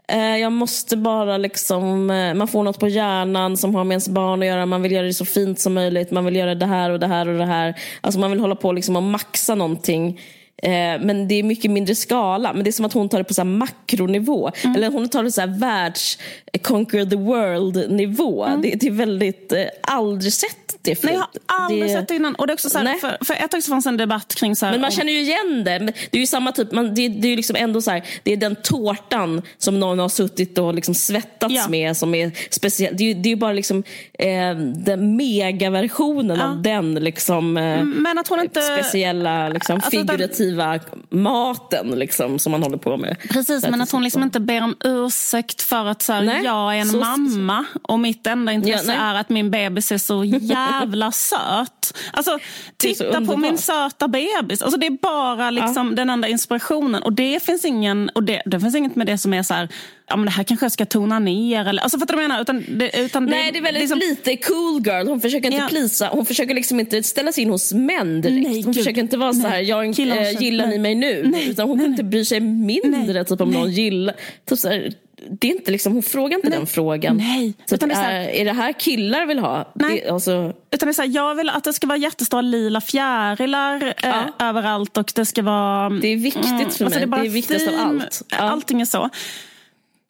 eh, jag måste bara liksom, eh, man får något på hjärnan som har med ens barn att göra. Man vill göra det så fint som möjligt. Man vill göra det här och det här och det här. Alltså man vill hålla på liksom och maxa någonting Eh, men det är mycket mindre skala. Men det är som att hon tar det på så här makronivå. Mm. Eller hon tar det så här världs conquer the world nivå. Mm. Det, det, är väldigt, eh, aldrig sett det förut. Nej, jag har aldrig det... sett det innan. Och det är också så här, för, för ett tag fanns en debatt kring så här, Men man om... känner ju igen det. det är ju samma typ, man, det, det är liksom ändå så här, det är den tårtan som någon har suttit och liksom svettats ja. med som är speciell. Det är ju det är bara liksom eh, den megaversionen ja. av den liksom, eh, Men att hon inte... speciella liksom, alltså, figurativa den... maten liksom, som man håller på med. Precis, men att hon liksom inte ber om ursäkt för att så här, jag är en så, mamma och mitt enda intresse ja, är att min bebis är så jävla söt. Alltså, titta på min söta bebis. Alltså, det är bara liksom ja. den enda inspirationen. Och det finns ingen, och det, det finns inget med det som är så här, ja, men det här kanske jag ska tona ner. Eller, alltså, fattar du vad jag menar? Utan det, utan Nej, det, det är väldigt liksom... lite cool girl. Hon försöker inte ja. plisa. Hon försöker liksom inte ställa sig in hos män direkt. Nej, hon Gud. försöker inte vara nej. så här, jag, äh, gillar nej. ni mig nu? Nej. Utan hon nej, inte bry sig mindre typ, om någon gillar. Typ, så här, det är inte liksom, hon frågar inte Nej. den frågan. Nej. Så utan det är, här, är det här killar vill ha? Nej. Det, alltså... Utan det är så här, jag vill att det ska vara jättestora lila fjärilar eh, ja. eh, överallt och det ska vara... Det är viktigt för mm, mig. Alltså det, är det är viktigast av allt. Ja. Allting är så.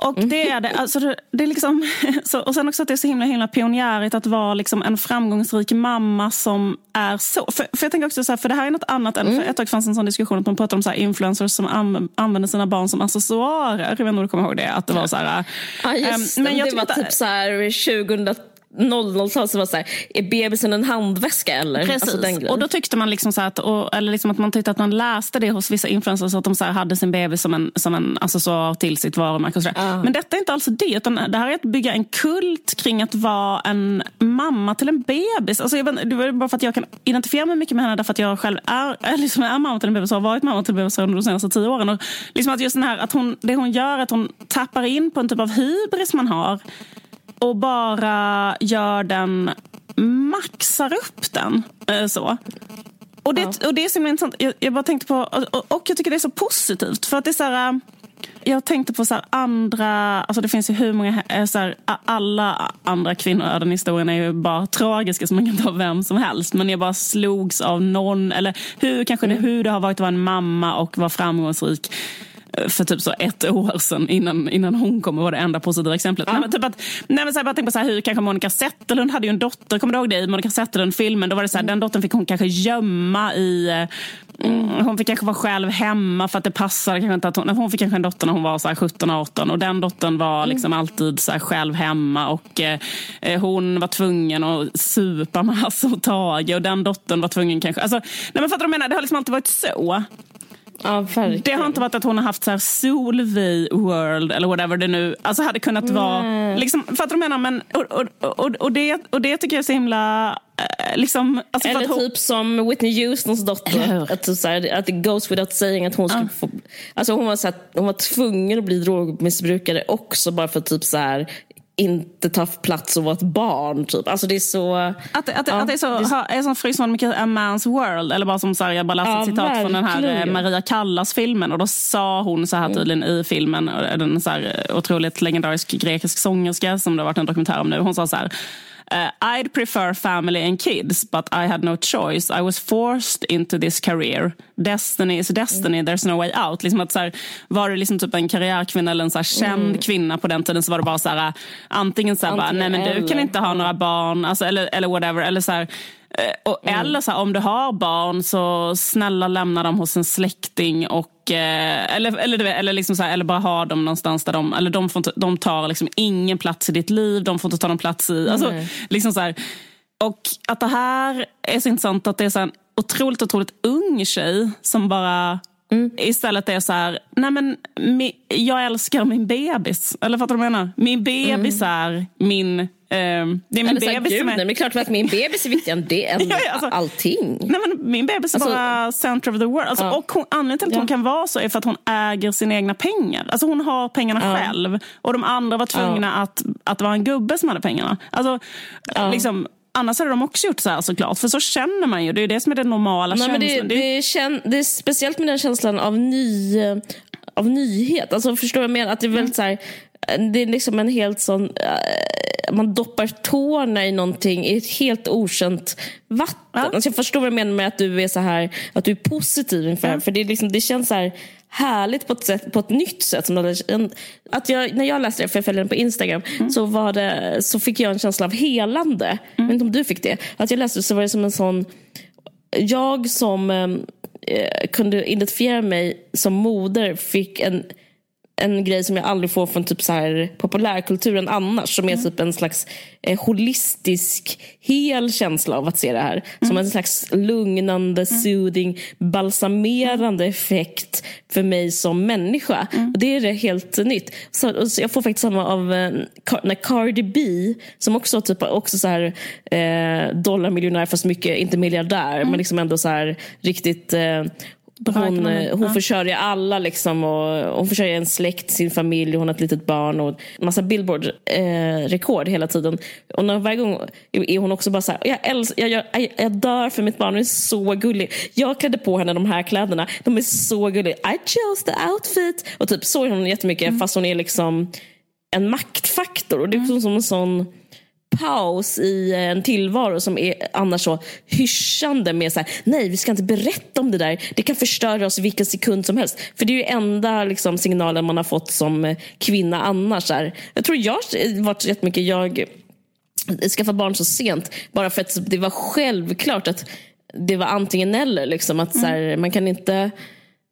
Och mm. det är det. Alltså det, är liksom, så, och sen också att det är så himla, himla pionjärigt att vara liksom en framgångsrik mamma som är så. För, för jag tänker också så här, för det här är något annat än, mm. för ett tag fanns en sån diskussion att man pratar om så influencers som an, använder sina barn som accessoarer. Jag vet inte om du kommer ihåg det? Att det var så här, ja, just um, men jag det var typ så här 2000 00-tal så var så här, är bebisen en handväska eller? Alltså Precis, alltså och då tyckte man liksom så att, och, eller liksom att man tyckte att man läste det hos vissa influencers att de så hade sin bebis som en, som en accessoar till sitt varumärke. Och så uh. Men detta är inte alls det, utan det här är att bygga en kult kring att vara en mamma till en bebis. Alltså jag, det var bara för att jag kan identifiera mig mycket med henne därför att jag själv är, liksom är mamma till en bebis och har varit mamma till en bebis under de senaste tio åren. Och liksom att just den här, att hon, det hon gör att hon tappar in på en typ av hybris man har och bara gör den, maxar upp den. Eh, så. Och det, ja. och det är så intressant. Jag, jag, bara tänkte på, och, och, jag tycker det är så positivt. För att det är så här, eh, jag tänkte på så andra, alltså det finns ju hur många, eh, så här, alla andra kvinnoöden i historien är ju bara tragiska så man kan ta vem som helst. Men jag bara slogs av någon, eller hur, kanske mm. det, hur det har varit att vara en mamma och vara framgångsrik för typ så ett år sedan innan, innan hon kom och var det enda positiva exemplet. Ja. Nej, men typ att, nej, men så här, bara tänk på så här, hur kanske Monica Zetterlund hade ju en dotter, kommer du ihåg det i Monica Zetterlund-filmen? Då var det så här, den dottern fick hon kanske gömma i Mm, hon fick kanske vara själv hemma för att det passade kanske inte att hon, hon fick kanske en dotter när hon var 17-18 och den dottern var mm. liksom mm. alltid så själv hemma och eh, hon var tvungen att supa Hasse och Tage och den dottern var tvungen kanske, alltså, nej men fattar du menar, det har liksom alltid varit så. Ja, det har inte varit att hon har haft så här Solvi World eller whatever det nu alltså hade kunnat Nej. vara. Liksom, fattar du vad jag menar? Men, och, och, och, och, det, och det tycker jag är så himla... Eh, liksom, alltså eller hon... typ som Whitney Houstons dotter. Att, så här, att det goes without saying att hon skulle få... Alltså hon, var så här, hon var tvungen att bli drogmissbrukare också bara för typ så här, inte ta plats och vara ett barn. Typ. Alltså det är så... Att, att, ja, att det är så, det är så, är som Frysman mycket A Man's World. Eller bara som så här, jag bara läste ja, ett citat verkligen. från den här eh, Maria Callas-filmen. Och då sa hon så här mm. tydligen i filmen, en så här otroligt legendarisk grekisk sångerska som det har varit en dokumentär om nu. Hon sa så här Uh, I'd prefer family and kids, but I had no choice. I was forced into this career. Destiny is destiny, mm. there's no way out. Liksom att så här, var du liksom typ en karriärkvinna eller en så här känd mm. kvinna på den tiden så var det bara så här, antingen så här, antingen bara, nej men du kan inte ha några barn, alltså, eller, eller whatever. Eller så här, och, mm. Eller så här, om du har barn så snälla lämna dem hos en släkting och eh, eller, eller, eller, liksom så här, eller bara ha dem någonstans där de, eller de, får inte, de tar liksom ingen plats i ditt liv, de får inte ta någon plats i, alltså, liksom så här, och att det här är så intressant att det är så en otroligt, otroligt ung tjej som bara Mm. Istället är så här, nej men jag älskar min bebis. Eller fattar du vad jag menar? Min bebis mm. är min Um, det är min bebis gud, som är... Nej, men klart att min bebis är viktigare än, det, än ja, alltså, allting. Nej, men min bebis är alltså, bara center of the world. Alltså, ja. och hon, anledningen till att ja. hon kan vara så är för att hon äger sina egna pengar. Alltså hon har pengarna ja. själv. Och de andra var tvungna att, att det var en gubbe som hade pengarna. Alltså, liksom, Annars hade de också gjort så här såklart. För så känner man ju. Det är det som är den normala Nej, känslan. Det, det, är, kän, det är speciellt med den känslan av, ny, av nyhet. Alltså, förstår jag mer? Att det är väldigt mm. så här, det är liksom en helt sån man doppar tårna i någonting i ett helt okänt vatten. Ja. Alltså jag förstår vad du menar med att du är så här, att du är positiv inför ja. För det, liksom, det känns så här härligt på ett, sätt, på ett nytt sätt. Som att jag, när jag läste det, för jag följer den på Instagram, mm. så, var det, så fick jag en känsla av helande. Mm. Jag vet inte om du fick det. Att jag läste det så var det som en sån... Jag som eh, kunde identifiera mig som moder fick en en grej som jag aldrig får från typ så här populärkulturen annars. Som är mm. typ en slags eh, holistisk, hel känsla av att se det här. Mm. Som en slags lugnande, mm. soothing, balsamerande effekt för mig som människa. Mm. Och det är det helt nytt. Så, så jag får faktiskt samma av eh, när Cardi B, som också typ också så här eh, dollarmiljonär fast mycket, inte miljardär, men mm. liksom ändå så här riktigt eh, hon, eh, hon ja. försörjer alla liksom och hon försörjer en släkt, sin familj, hon har ett litet barn och massa Billboard-rekord eh, hela tiden. Och när, varje gång är hon också bara så här, jag, älskar, jag, jag, jag dör för mitt barn, hon är så gullig. Jag klädde på henne de här kläderna, de är så gulliga. I chose the outfit. Och typ så är hon jättemycket mm. fast hon är liksom en maktfaktor. Och det är mm. som en sån paus i en tillvaro som är annars så hyschande med så här, nej vi ska inte berätta om det där, det kan förstöra oss vilken sekund som helst. För det är ju enda liksom, signalen man har fått som kvinna annars. Här. Jag tror jag har varit jättemycket, jag skaffade barn så sent bara för att det var självklart att det var antingen eller. Liksom, att, så här, mm. man, kan inte,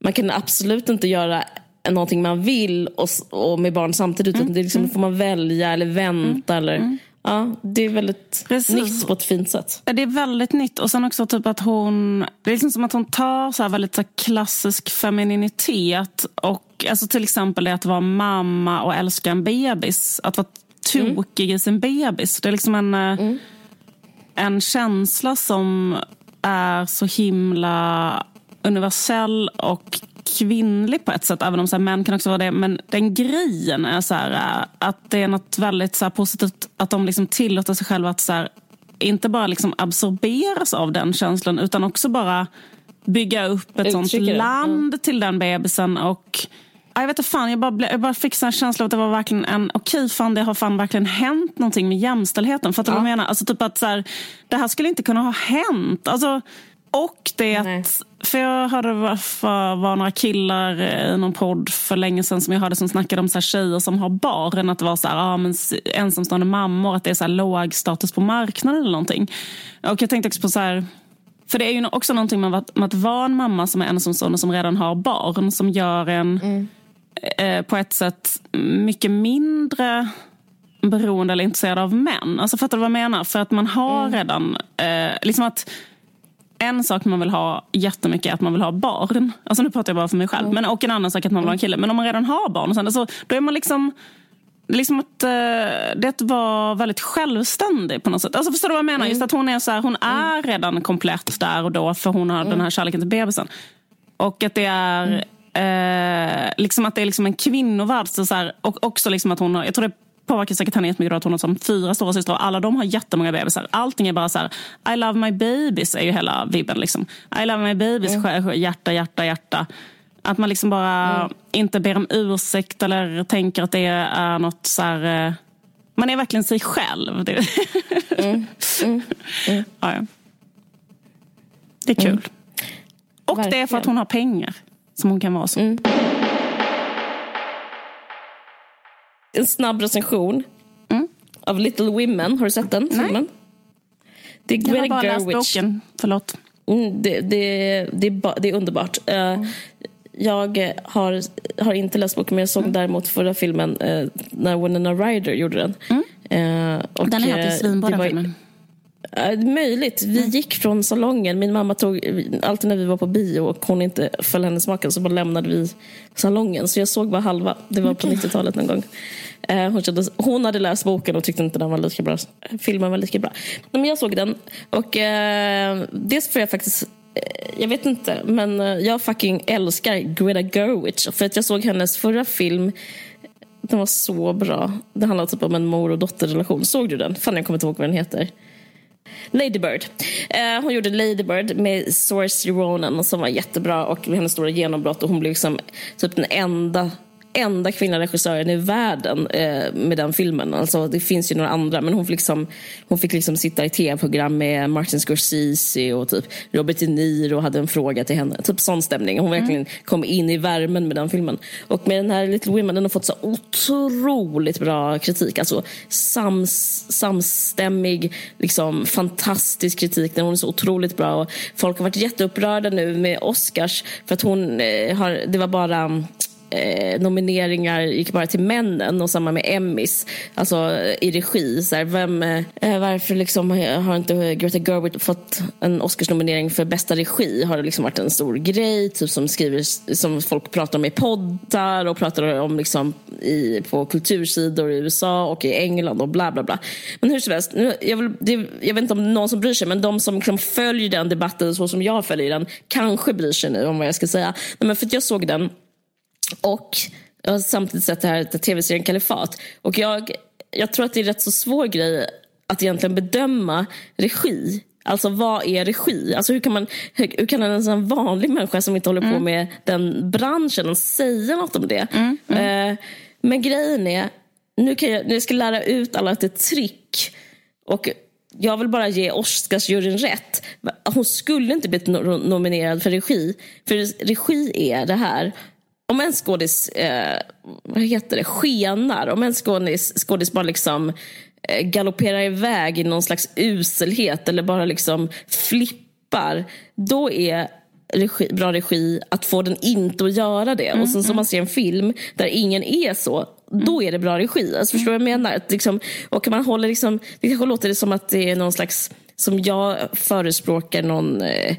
man kan absolut inte göra någonting man vill och, och med barn samtidigt. Mm. Det liksom, mm. får man välja eller vänta. Mm. Eller, mm. Ja, det är väldigt Precis. nytt på ett fint sätt. Det är väldigt nytt. Och sen också typ att hon... Det är liksom som att hon tar så väldigt så klassisk femininitet. Och alltså till exempel det att vara mamma och älska en bebis. Att vara tokig mm. i sin bebis. Det är liksom en, eh, mm. en känsla som är så himla universell och kvinnlig på ett sätt, även om så här, män kan också vara det. Men den grejen är så här, äh, att det är något väldigt så här, positivt att de liksom tillåter sig själva att så här, inte bara liksom absorberas av den känslan utan också bara bygga upp ett sånt land mm. till den bebisen. Och jag vet inte fan, jag bara, jag bara fick en känsla av att det var verkligen en, okej okay, fan det har fan verkligen hänt någonting med jämställdheten. Fattar du ja. vad jag menar? Alltså typ att så här, det här skulle inte kunna ha hänt. Alltså, och det att, för jag hörde var, var några killar i någon podd för länge sedan som jag hörde som snackade om så här tjejer som har barn. Att det var så här, ah, men ensamstående mammor, att det är så här låg status på marknaden eller någonting. Och jag tänkte också på så här, för det är ju också någonting med att, med att vara en mamma som är ensamstående som redan har barn som gör en mm. eh, på ett sätt mycket mindre beroende eller intresserad av män. Alltså fattar du vad jag menar? För att man har mm. redan, eh, liksom att en sak man vill ha jättemycket är att man vill ha barn. Alltså nu pratar jag bara för mig själv. Mm. Men, och en annan sak är att man vill ha en kille. Men om man redan har barn, sen, alltså, då är man liksom... Liksom att, uh, det är att vara väldigt självständig på något sätt. Alltså förstår du vad jag menar? Mm. Just att hon är så här, hon mm. är redan komplett där och då för hon har mm. den här kärleken till bebisen. Och att det är uh, liksom att det är liksom en kvinnovärld. Så, så här, och också liksom att hon har, jag tror det påverkar säkert henne jättemycket att hon har som fyra stora systrar alla de har jättemånga bebisar. Allting är bara så här, I love my babies är ju hela vibben. Liksom. I love my babies, mm. hjärta, hjärta, hjärta. Att man liksom bara mm. inte ber om ursäkt eller tänker att det är något så här... Eh, man är verkligen sig själv. Det, mm. mm. mm. Ja, ja. det är kul. Mm. Och verkligen. det är för att hon har pengar som hon kan vara så. En snabb recension mm. av Little Women. Har du sett den filmen? Det är Greta Jag har bara Gerwich. läst boken. Förlåt. Mm, det, det, det, det, är underbart. Mm. Jag har, har inte läst boken, men jag såg mm. däremot förra filmen uh, när Winona Ryder gjorde den. Uh, och, den är helt svinbra, den filmen. Uh, möjligt. Vi mm. gick från salongen. Min mamma tog, alltid när vi var på bio och hon inte föll hennes smaken så bara lämnade vi salongen. Så jag såg bara halva. Det var okay. på 90-talet någon gång. Uh, hon, kände, hon hade läst boken och tyckte inte den var lika bra. Filmen var lika bra. Men jag såg den och uh, dels för jag faktiskt jag vet inte, men jag fucking älskar Greta Gerwich. För att jag såg hennes förra film den var så bra. Det handlar typ om en mor och dotterrelation. Såg du den? Fan, jag kommer inte ihåg vad den heter. Lady Bird. Eh, hon gjorde Lady Bird med Saoirse Ronan som var jättebra och hennes stora genombrott och hon blev liksom typ den enda enda kvinnliga regissören i världen eh, med den filmen. Alltså, det finns ju några andra, men hon fick liksom, hon fick liksom sitta i tv-program med Martin Scorsese och typ Robert De Niro hade en fråga till henne. Typ sån stämning. Hon verkligen mm. kom in i värmen med den filmen. Och med den här Little Women, den har fått så otroligt bra kritik. Alltså sams, samstämmig, liksom, fantastisk kritik. Den är så otroligt bra. Och folk har varit jätteupprörda nu med Oscars för att hon eh, har, det var bara eh, nomineringar gick bara till männen och samma med Emmys, alltså eh, i regi. Så här, vem, eh, eh, varför liksom har inte Greta Gerwig fått en Oscarsnominering för bästa regi? Har det liksom varit en stor grej typ som, skriver, som folk pratar om i poddar och pratar om liksom i, på kultursidor i USA och i England och bla bla bla. Men hur som helst, nu, jag, vill, det, jag vet inte om någon som bryr sig men de som liksom följer den debatten så som jag följer den kanske bryr sig nu om vad jag ska säga. Nej, men för jag såg den och jag har samtidigt sett det här tv-serien Kalifat. Och jag, jag tror att det är rätt så svår grej att egentligen bedöma regi. Alltså vad är regi? Alltså hur kan, man, hur, hur kan en sån vanlig människa som inte håller mm. på med den branschen säga något om det? Mm. Mm. Eh, men grejen är, nu kan jag, jag ska lära ut alla ett trick. Och jag vill bara ge Oscarsjuryn rätt. Hon skulle inte blivit nominerad för regi. För regi är det här om en skådis, eh, vad heter det, skenar, om en skådis, skådis bara liksom eh, galopperar iväg i någon slags uselhet eller bara liksom flippar, då är regi, bra regi att få den inte att göra det. Mm, och sen så mm. man ser en film där ingen är så, då är det bra regi. Alltså, förstår du vad jag menar? Att liksom, och man håller liksom, det kanske låter som att det är någon slags, som jag förespråkar någon eh,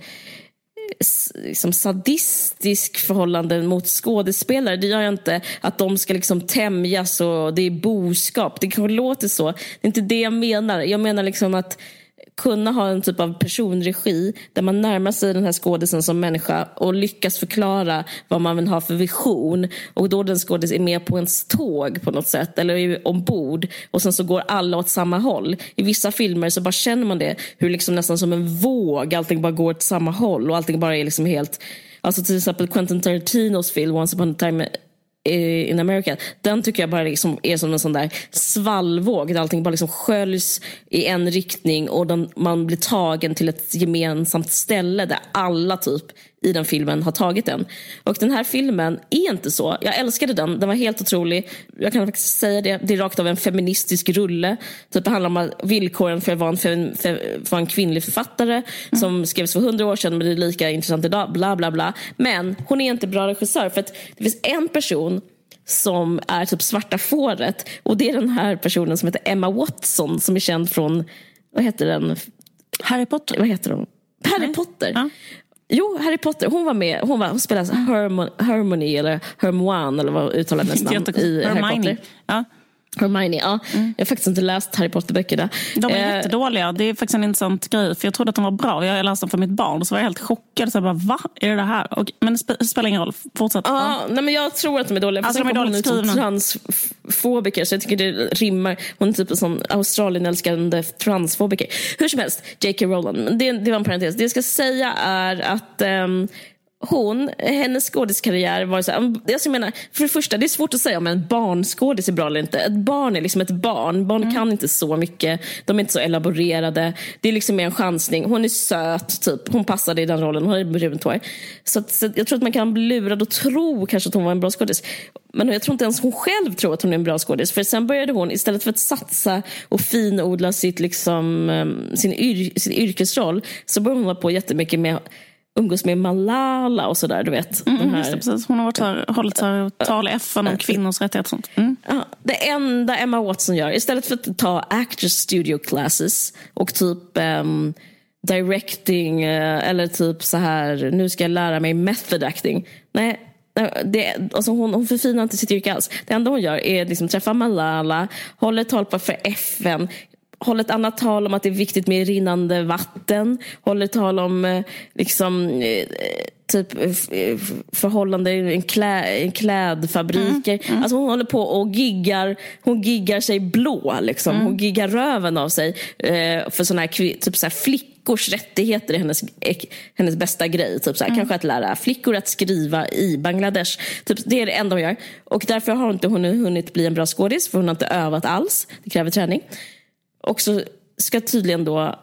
liksom sadistisk förhållande mot skådespelare. Det gör jag inte att de ska liksom tämjas och det är boskap. Det kanske låter så. Det är inte det jag menar. Jag menar liksom att kunna ha en typ av personregi där man närmar sig den här skådisen som människa och lyckas förklara vad man vill ha för vision. Och då den skådis är med på ens tåg på något sätt eller är ombord och sen så går alla åt samma håll. I vissa filmer så bara känner man det, hur liksom nästan som en våg allting bara går åt samma håll och allting bara är liksom helt Alltså till exempel Quentin Tarantinos film Once upon a time in America. Den tycker jag bara liksom är som en sån där svallvåg där allting bara liksom sköljs i en riktning och den, man blir tagen till ett gemensamt ställe där alla typ i den filmen har tagit den. Och den här filmen är inte så. Jag älskade den, den var helt otrolig. Jag kan faktiskt säga det, det är rakt av en feministisk rulle. Typ det handlar om villkoren för att vara en, fem, för, en kvinnlig författare mm. som skrevs för hundra år sedan men det är lika intressant idag. Bla bla bla. Men hon är inte bra regissör för att det finns en person som är typ svarta fåret och det är den här personen som heter Emma Watson som är känd från, vad heter den? Harry Potter. Vad heter hon? Harry. Potter. Ja. Jo, Harry Potter. Hon var med. Hon, var, hon spelade Hermione, Hermione eller Hermoine eller vad uttalar hennes namn i Harry Potter. Ja. Hermione, ja. Mm. Jag har faktiskt inte läst Harry Potter-böckerna. De är eh, jättedåliga. Det är faktiskt en intressant grej. För Jag trodde att de var bra. Jag läste dem för mitt barn och så var jag helt chockad. Så jag bara, va? Är det det här? Och, men det spelar ingen roll. Fortsätt. Ja, nej, men jag tror att de är dåliga. Alltså, de är dåligt skrivna. transfobiker så jag tycker det rimmar. Hon är typ en sån Australien-älskande transfobiker. Hur som helst, J.K. Rowland. Det, det var en parentes. Det jag ska säga är att um, hon, hennes skådiskarriär var så här, jag menar, för det första, det är svårt att säga om en barnskådis är bra eller inte. Ett barn är liksom ett barn. Barn mm. kan inte så mycket. De är inte så elaborerade. Det är liksom mer en chansning. Hon är söt, typ. Hon passade i den rollen. Hon har brunt hår. Så, att, så jag tror att man kan bli lurad och tro kanske att hon var en bra skådis. Men jag tror inte ens hon själv tror att hon är en bra skådis. För sen började hon, istället för att satsa och finodla sitt, liksom, ehm, sin, yr, sin yrkesroll, så började hon hålla på jättemycket med umgås med Malala och sådär. Du vet, mm, här... precis. Hon har varit här, hållit här, tal i FN om kvinnors rättigheter. Och sånt. Mm. Ja, det enda Emma Watson gör, istället för att ta actors studio classes och typ um, directing uh, eller typ så här, nu ska jag lära mig method acting. Nej, det, alltså hon, hon förfinar inte sitt yrke alls. Det enda hon gör är att liksom träffa Malala, håller tal för FN, håller ett annat tal om att det är viktigt med rinnande vatten. Håller tal om eh, liksom, eh, typ eh, förhållande i klä, klädfabriker. Mm, mm. Alltså hon håller på och giggar, hon giggar sig blå. Liksom. Mm. Hon giggar röven av sig för såna här, typ så här flickor flickors rättigheter är hennes, hennes bästa grej. Typ så här, mm. Kanske att lära flickor att skriva i Bangladesh. Typ, det är det enda hon gör. Och därför har inte hon hunnit bli en bra skådis, för hon har inte övat alls. Det kräver träning. Och så ska tydligen då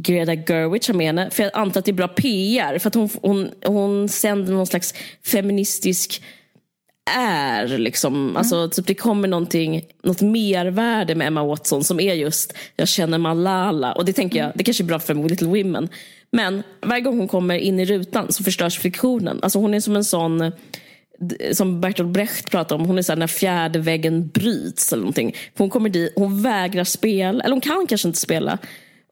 Greta Gerwig ha med henne. För jag antar att det är bra PR. För att hon, hon, hon sänder någon slags feministisk är. Liksom. Mm. Alltså, typ det kommer någonting, något mervärde med Emma Watson som är just jag känner Malala. Och det tänker jag, det kanske är bra för Little Women. Men varje gång hon kommer in i rutan så förstörs friktionen. Alltså hon är som en sån som Bertolt Brecht pratar om, hon är så här, när fjärde väggen bryts eller någonting. Hon kommer dit, hon vägrar spela, eller hon kan kanske inte spela.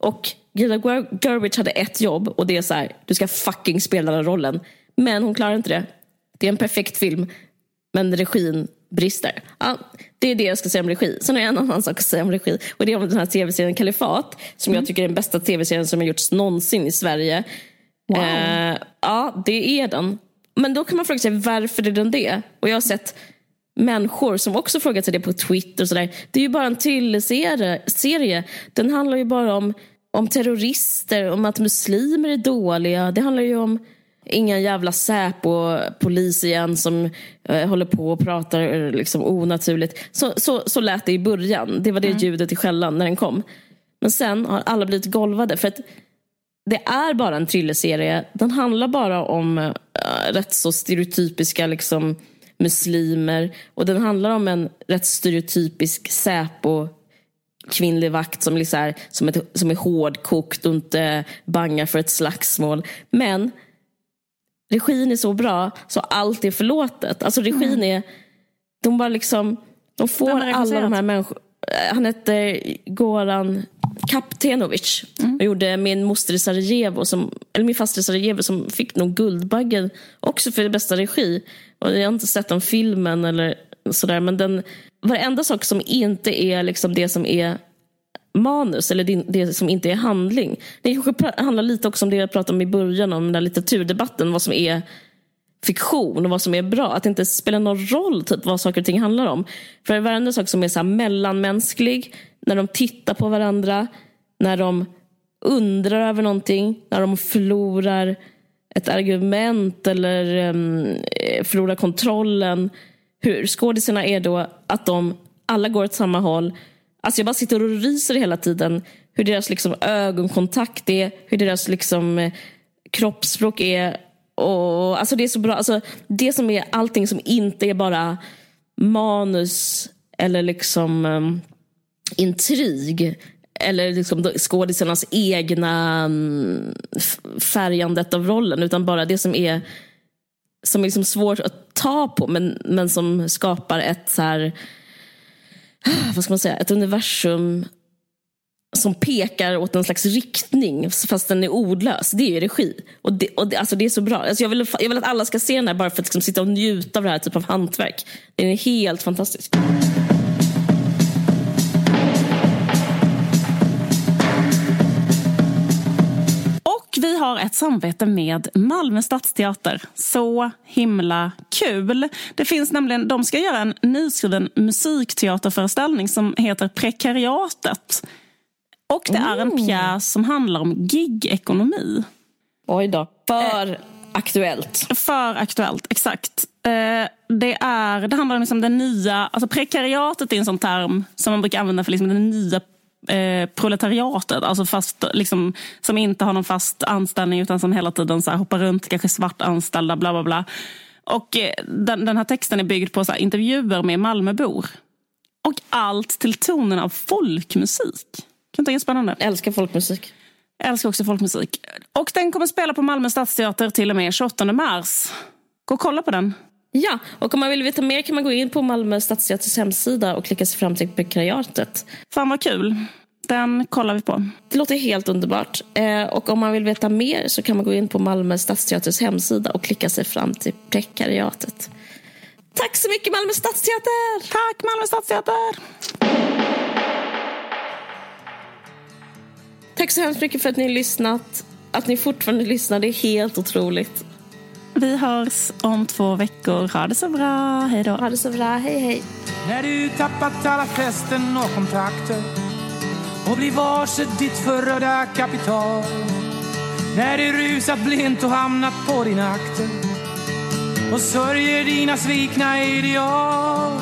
Och Greta Gerwig hade ett jobb och det är så här, du ska fucking spela den rollen. Men hon klarar inte det. Det är en perfekt film men regin brister. Ja, det är det jag ska säga om regi. Sen har jag en annan sak att säga om regi. Och det är om den här tv-serien Kalifat. Som mm. jag tycker är den bästa tv-serien som har gjorts någonsin i Sverige. Wow. Eh, ja, det är den. Men då kan man fråga sig varför är den det? Och jag har sett människor som också frågat sig det på Twitter. Och så där. Det är ju bara en thriller-serie. Den handlar ju bara om, om terrorister, om att muslimer är dåliga. Det handlar ju om Ingen jävla Säpo-polis igen som eh, håller på och pratar eh, liksom onaturligt. Så, så, så lät det i början. Det var det mm. ljudet i skällan när den kom. Men sen har alla blivit golvade. För att det är bara en thrillerserie. Den handlar bara om äh, rätt så stereotypiska liksom, muslimer. Och den handlar om en rätt stereotypisk Säpo kvinnlig vakt som, liksom som, är, som är hårdkokt och inte bangar för ett slagsmål. Men regin är så bra så allt är förlåtet. Alltså regin mm. är, de bara liksom, de får alla de här människorna. Eh, han hette Goran Kaptenovic mm. och gjorde Min moster i Sarajevo, som, eller Min faster i Sarajevo som fick nog Guldbaggen också för bästa regi. Och jag har inte sett den filmen eller sådär men den, varenda sak som inte är liksom det som är manus eller det som inte är handling. Det kanske handlar lite också om det jag pratade om i början om den där litteraturdebatten, vad som är fiktion och vad som är bra. Att det inte spelar någon roll typ, vad saker och ting handlar om. För varenda sak som är så här mellanmänsklig, när de tittar på varandra, när de undrar över någonting, när de förlorar ett argument eller um, förlorar kontrollen. Hur skådisarna är då att de alla går åt samma håll Alltså jag bara sitter och ryser hela tiden. Hur deras liksom ögonkontakt är, hur deras liksom eh, kroppsspråk är. Och, alltså det är så bra. Alltså det som är allting som inte är bara manus eller liksom um, intrig eller liksom skådisarnas egna um, färgandet av rollen utan bara det som är som är liksom svårt att ta på men, men som skapar ett så här vad ska man säga, ett universum som pekar åt en slags riktning fast den är ordlös. Det är ju regi. Och det, och det, alltså det är så bra. Alltså jag, vill, jag vill att alla ska se den här bara för att liksom sitta och njuta av det här typen av hantverk. Den är helt fantastisk. Och vi har ett samarbete med Malmö stadsteater. Så himla kul! Det finns nämligen, de ska göra en nyskriven musikteaterföreställning som heter Prekariatet. Och det är en pjäs som handlar om gigekonomi. Oj då. För eh, aktuellt. För aktuellt, exakt. Eh, det, är, det handlar om liksom den nya, alltså prekariatet är en sån term som man brukar använda för liksom den nya eh, proletariatet, alltså fast, liksom, som inte har någon fast anställning utan som hela tiden så här, hoppar runt, kanske svart anställda, bla bla bla. Och eh, den, den, här texten är byggd på så här, intervjuer med Malmöbor. Och allt till tonen av folkmusik. Kan inte spännande? Jag älskar folkmusik. Jag älskar också folkmusik. Och den kommer spela på Malmö stadsteater till och med 28 mars. Gå och kolla på den. Ja, och om man vill veta mer kan man gå in på Malmö stadsteaters hemsida och klicka sig fram till prekariatet. Fan vad kul. Den kollar vi på. Det låter helt underbart. Eh, och om man vill veta mer så kan man gå in på Malmö stadsteaters hemsida och klicka sig fram till prekariatet. Tack så mycket Malmö stadsteater! Tack Malmö stadsteater! Tack så hemskt mycket för att ni har lyssnat. Att ni fortfarande lyssnar, det är helt otroligt. Vi hörs om två veckor. Ha det så bra. Hej då. Ha det så bra. Hej, hej. När du tappat alla fästen och kontakter och bli varse ditt förödda kapital. När du rusat blint och hamnat på din akter och sörjer dina svikna ideal.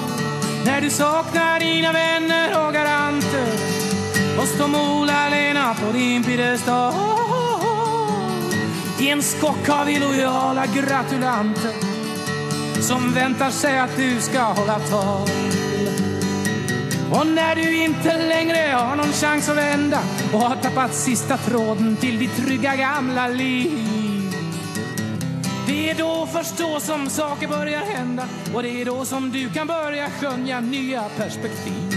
När du saknar dina vänner och garanter och står mol alena på din piedestal. I en skock av illojala gratulanter som väntar sig att du ska hålla tal. Och när du inte längre har någon chans att vända och har tappat sista tråden till ditt trygga gamla liv. Det är då först då som saker börjar hända och det är då som du kan börja skönja nya perspektiv.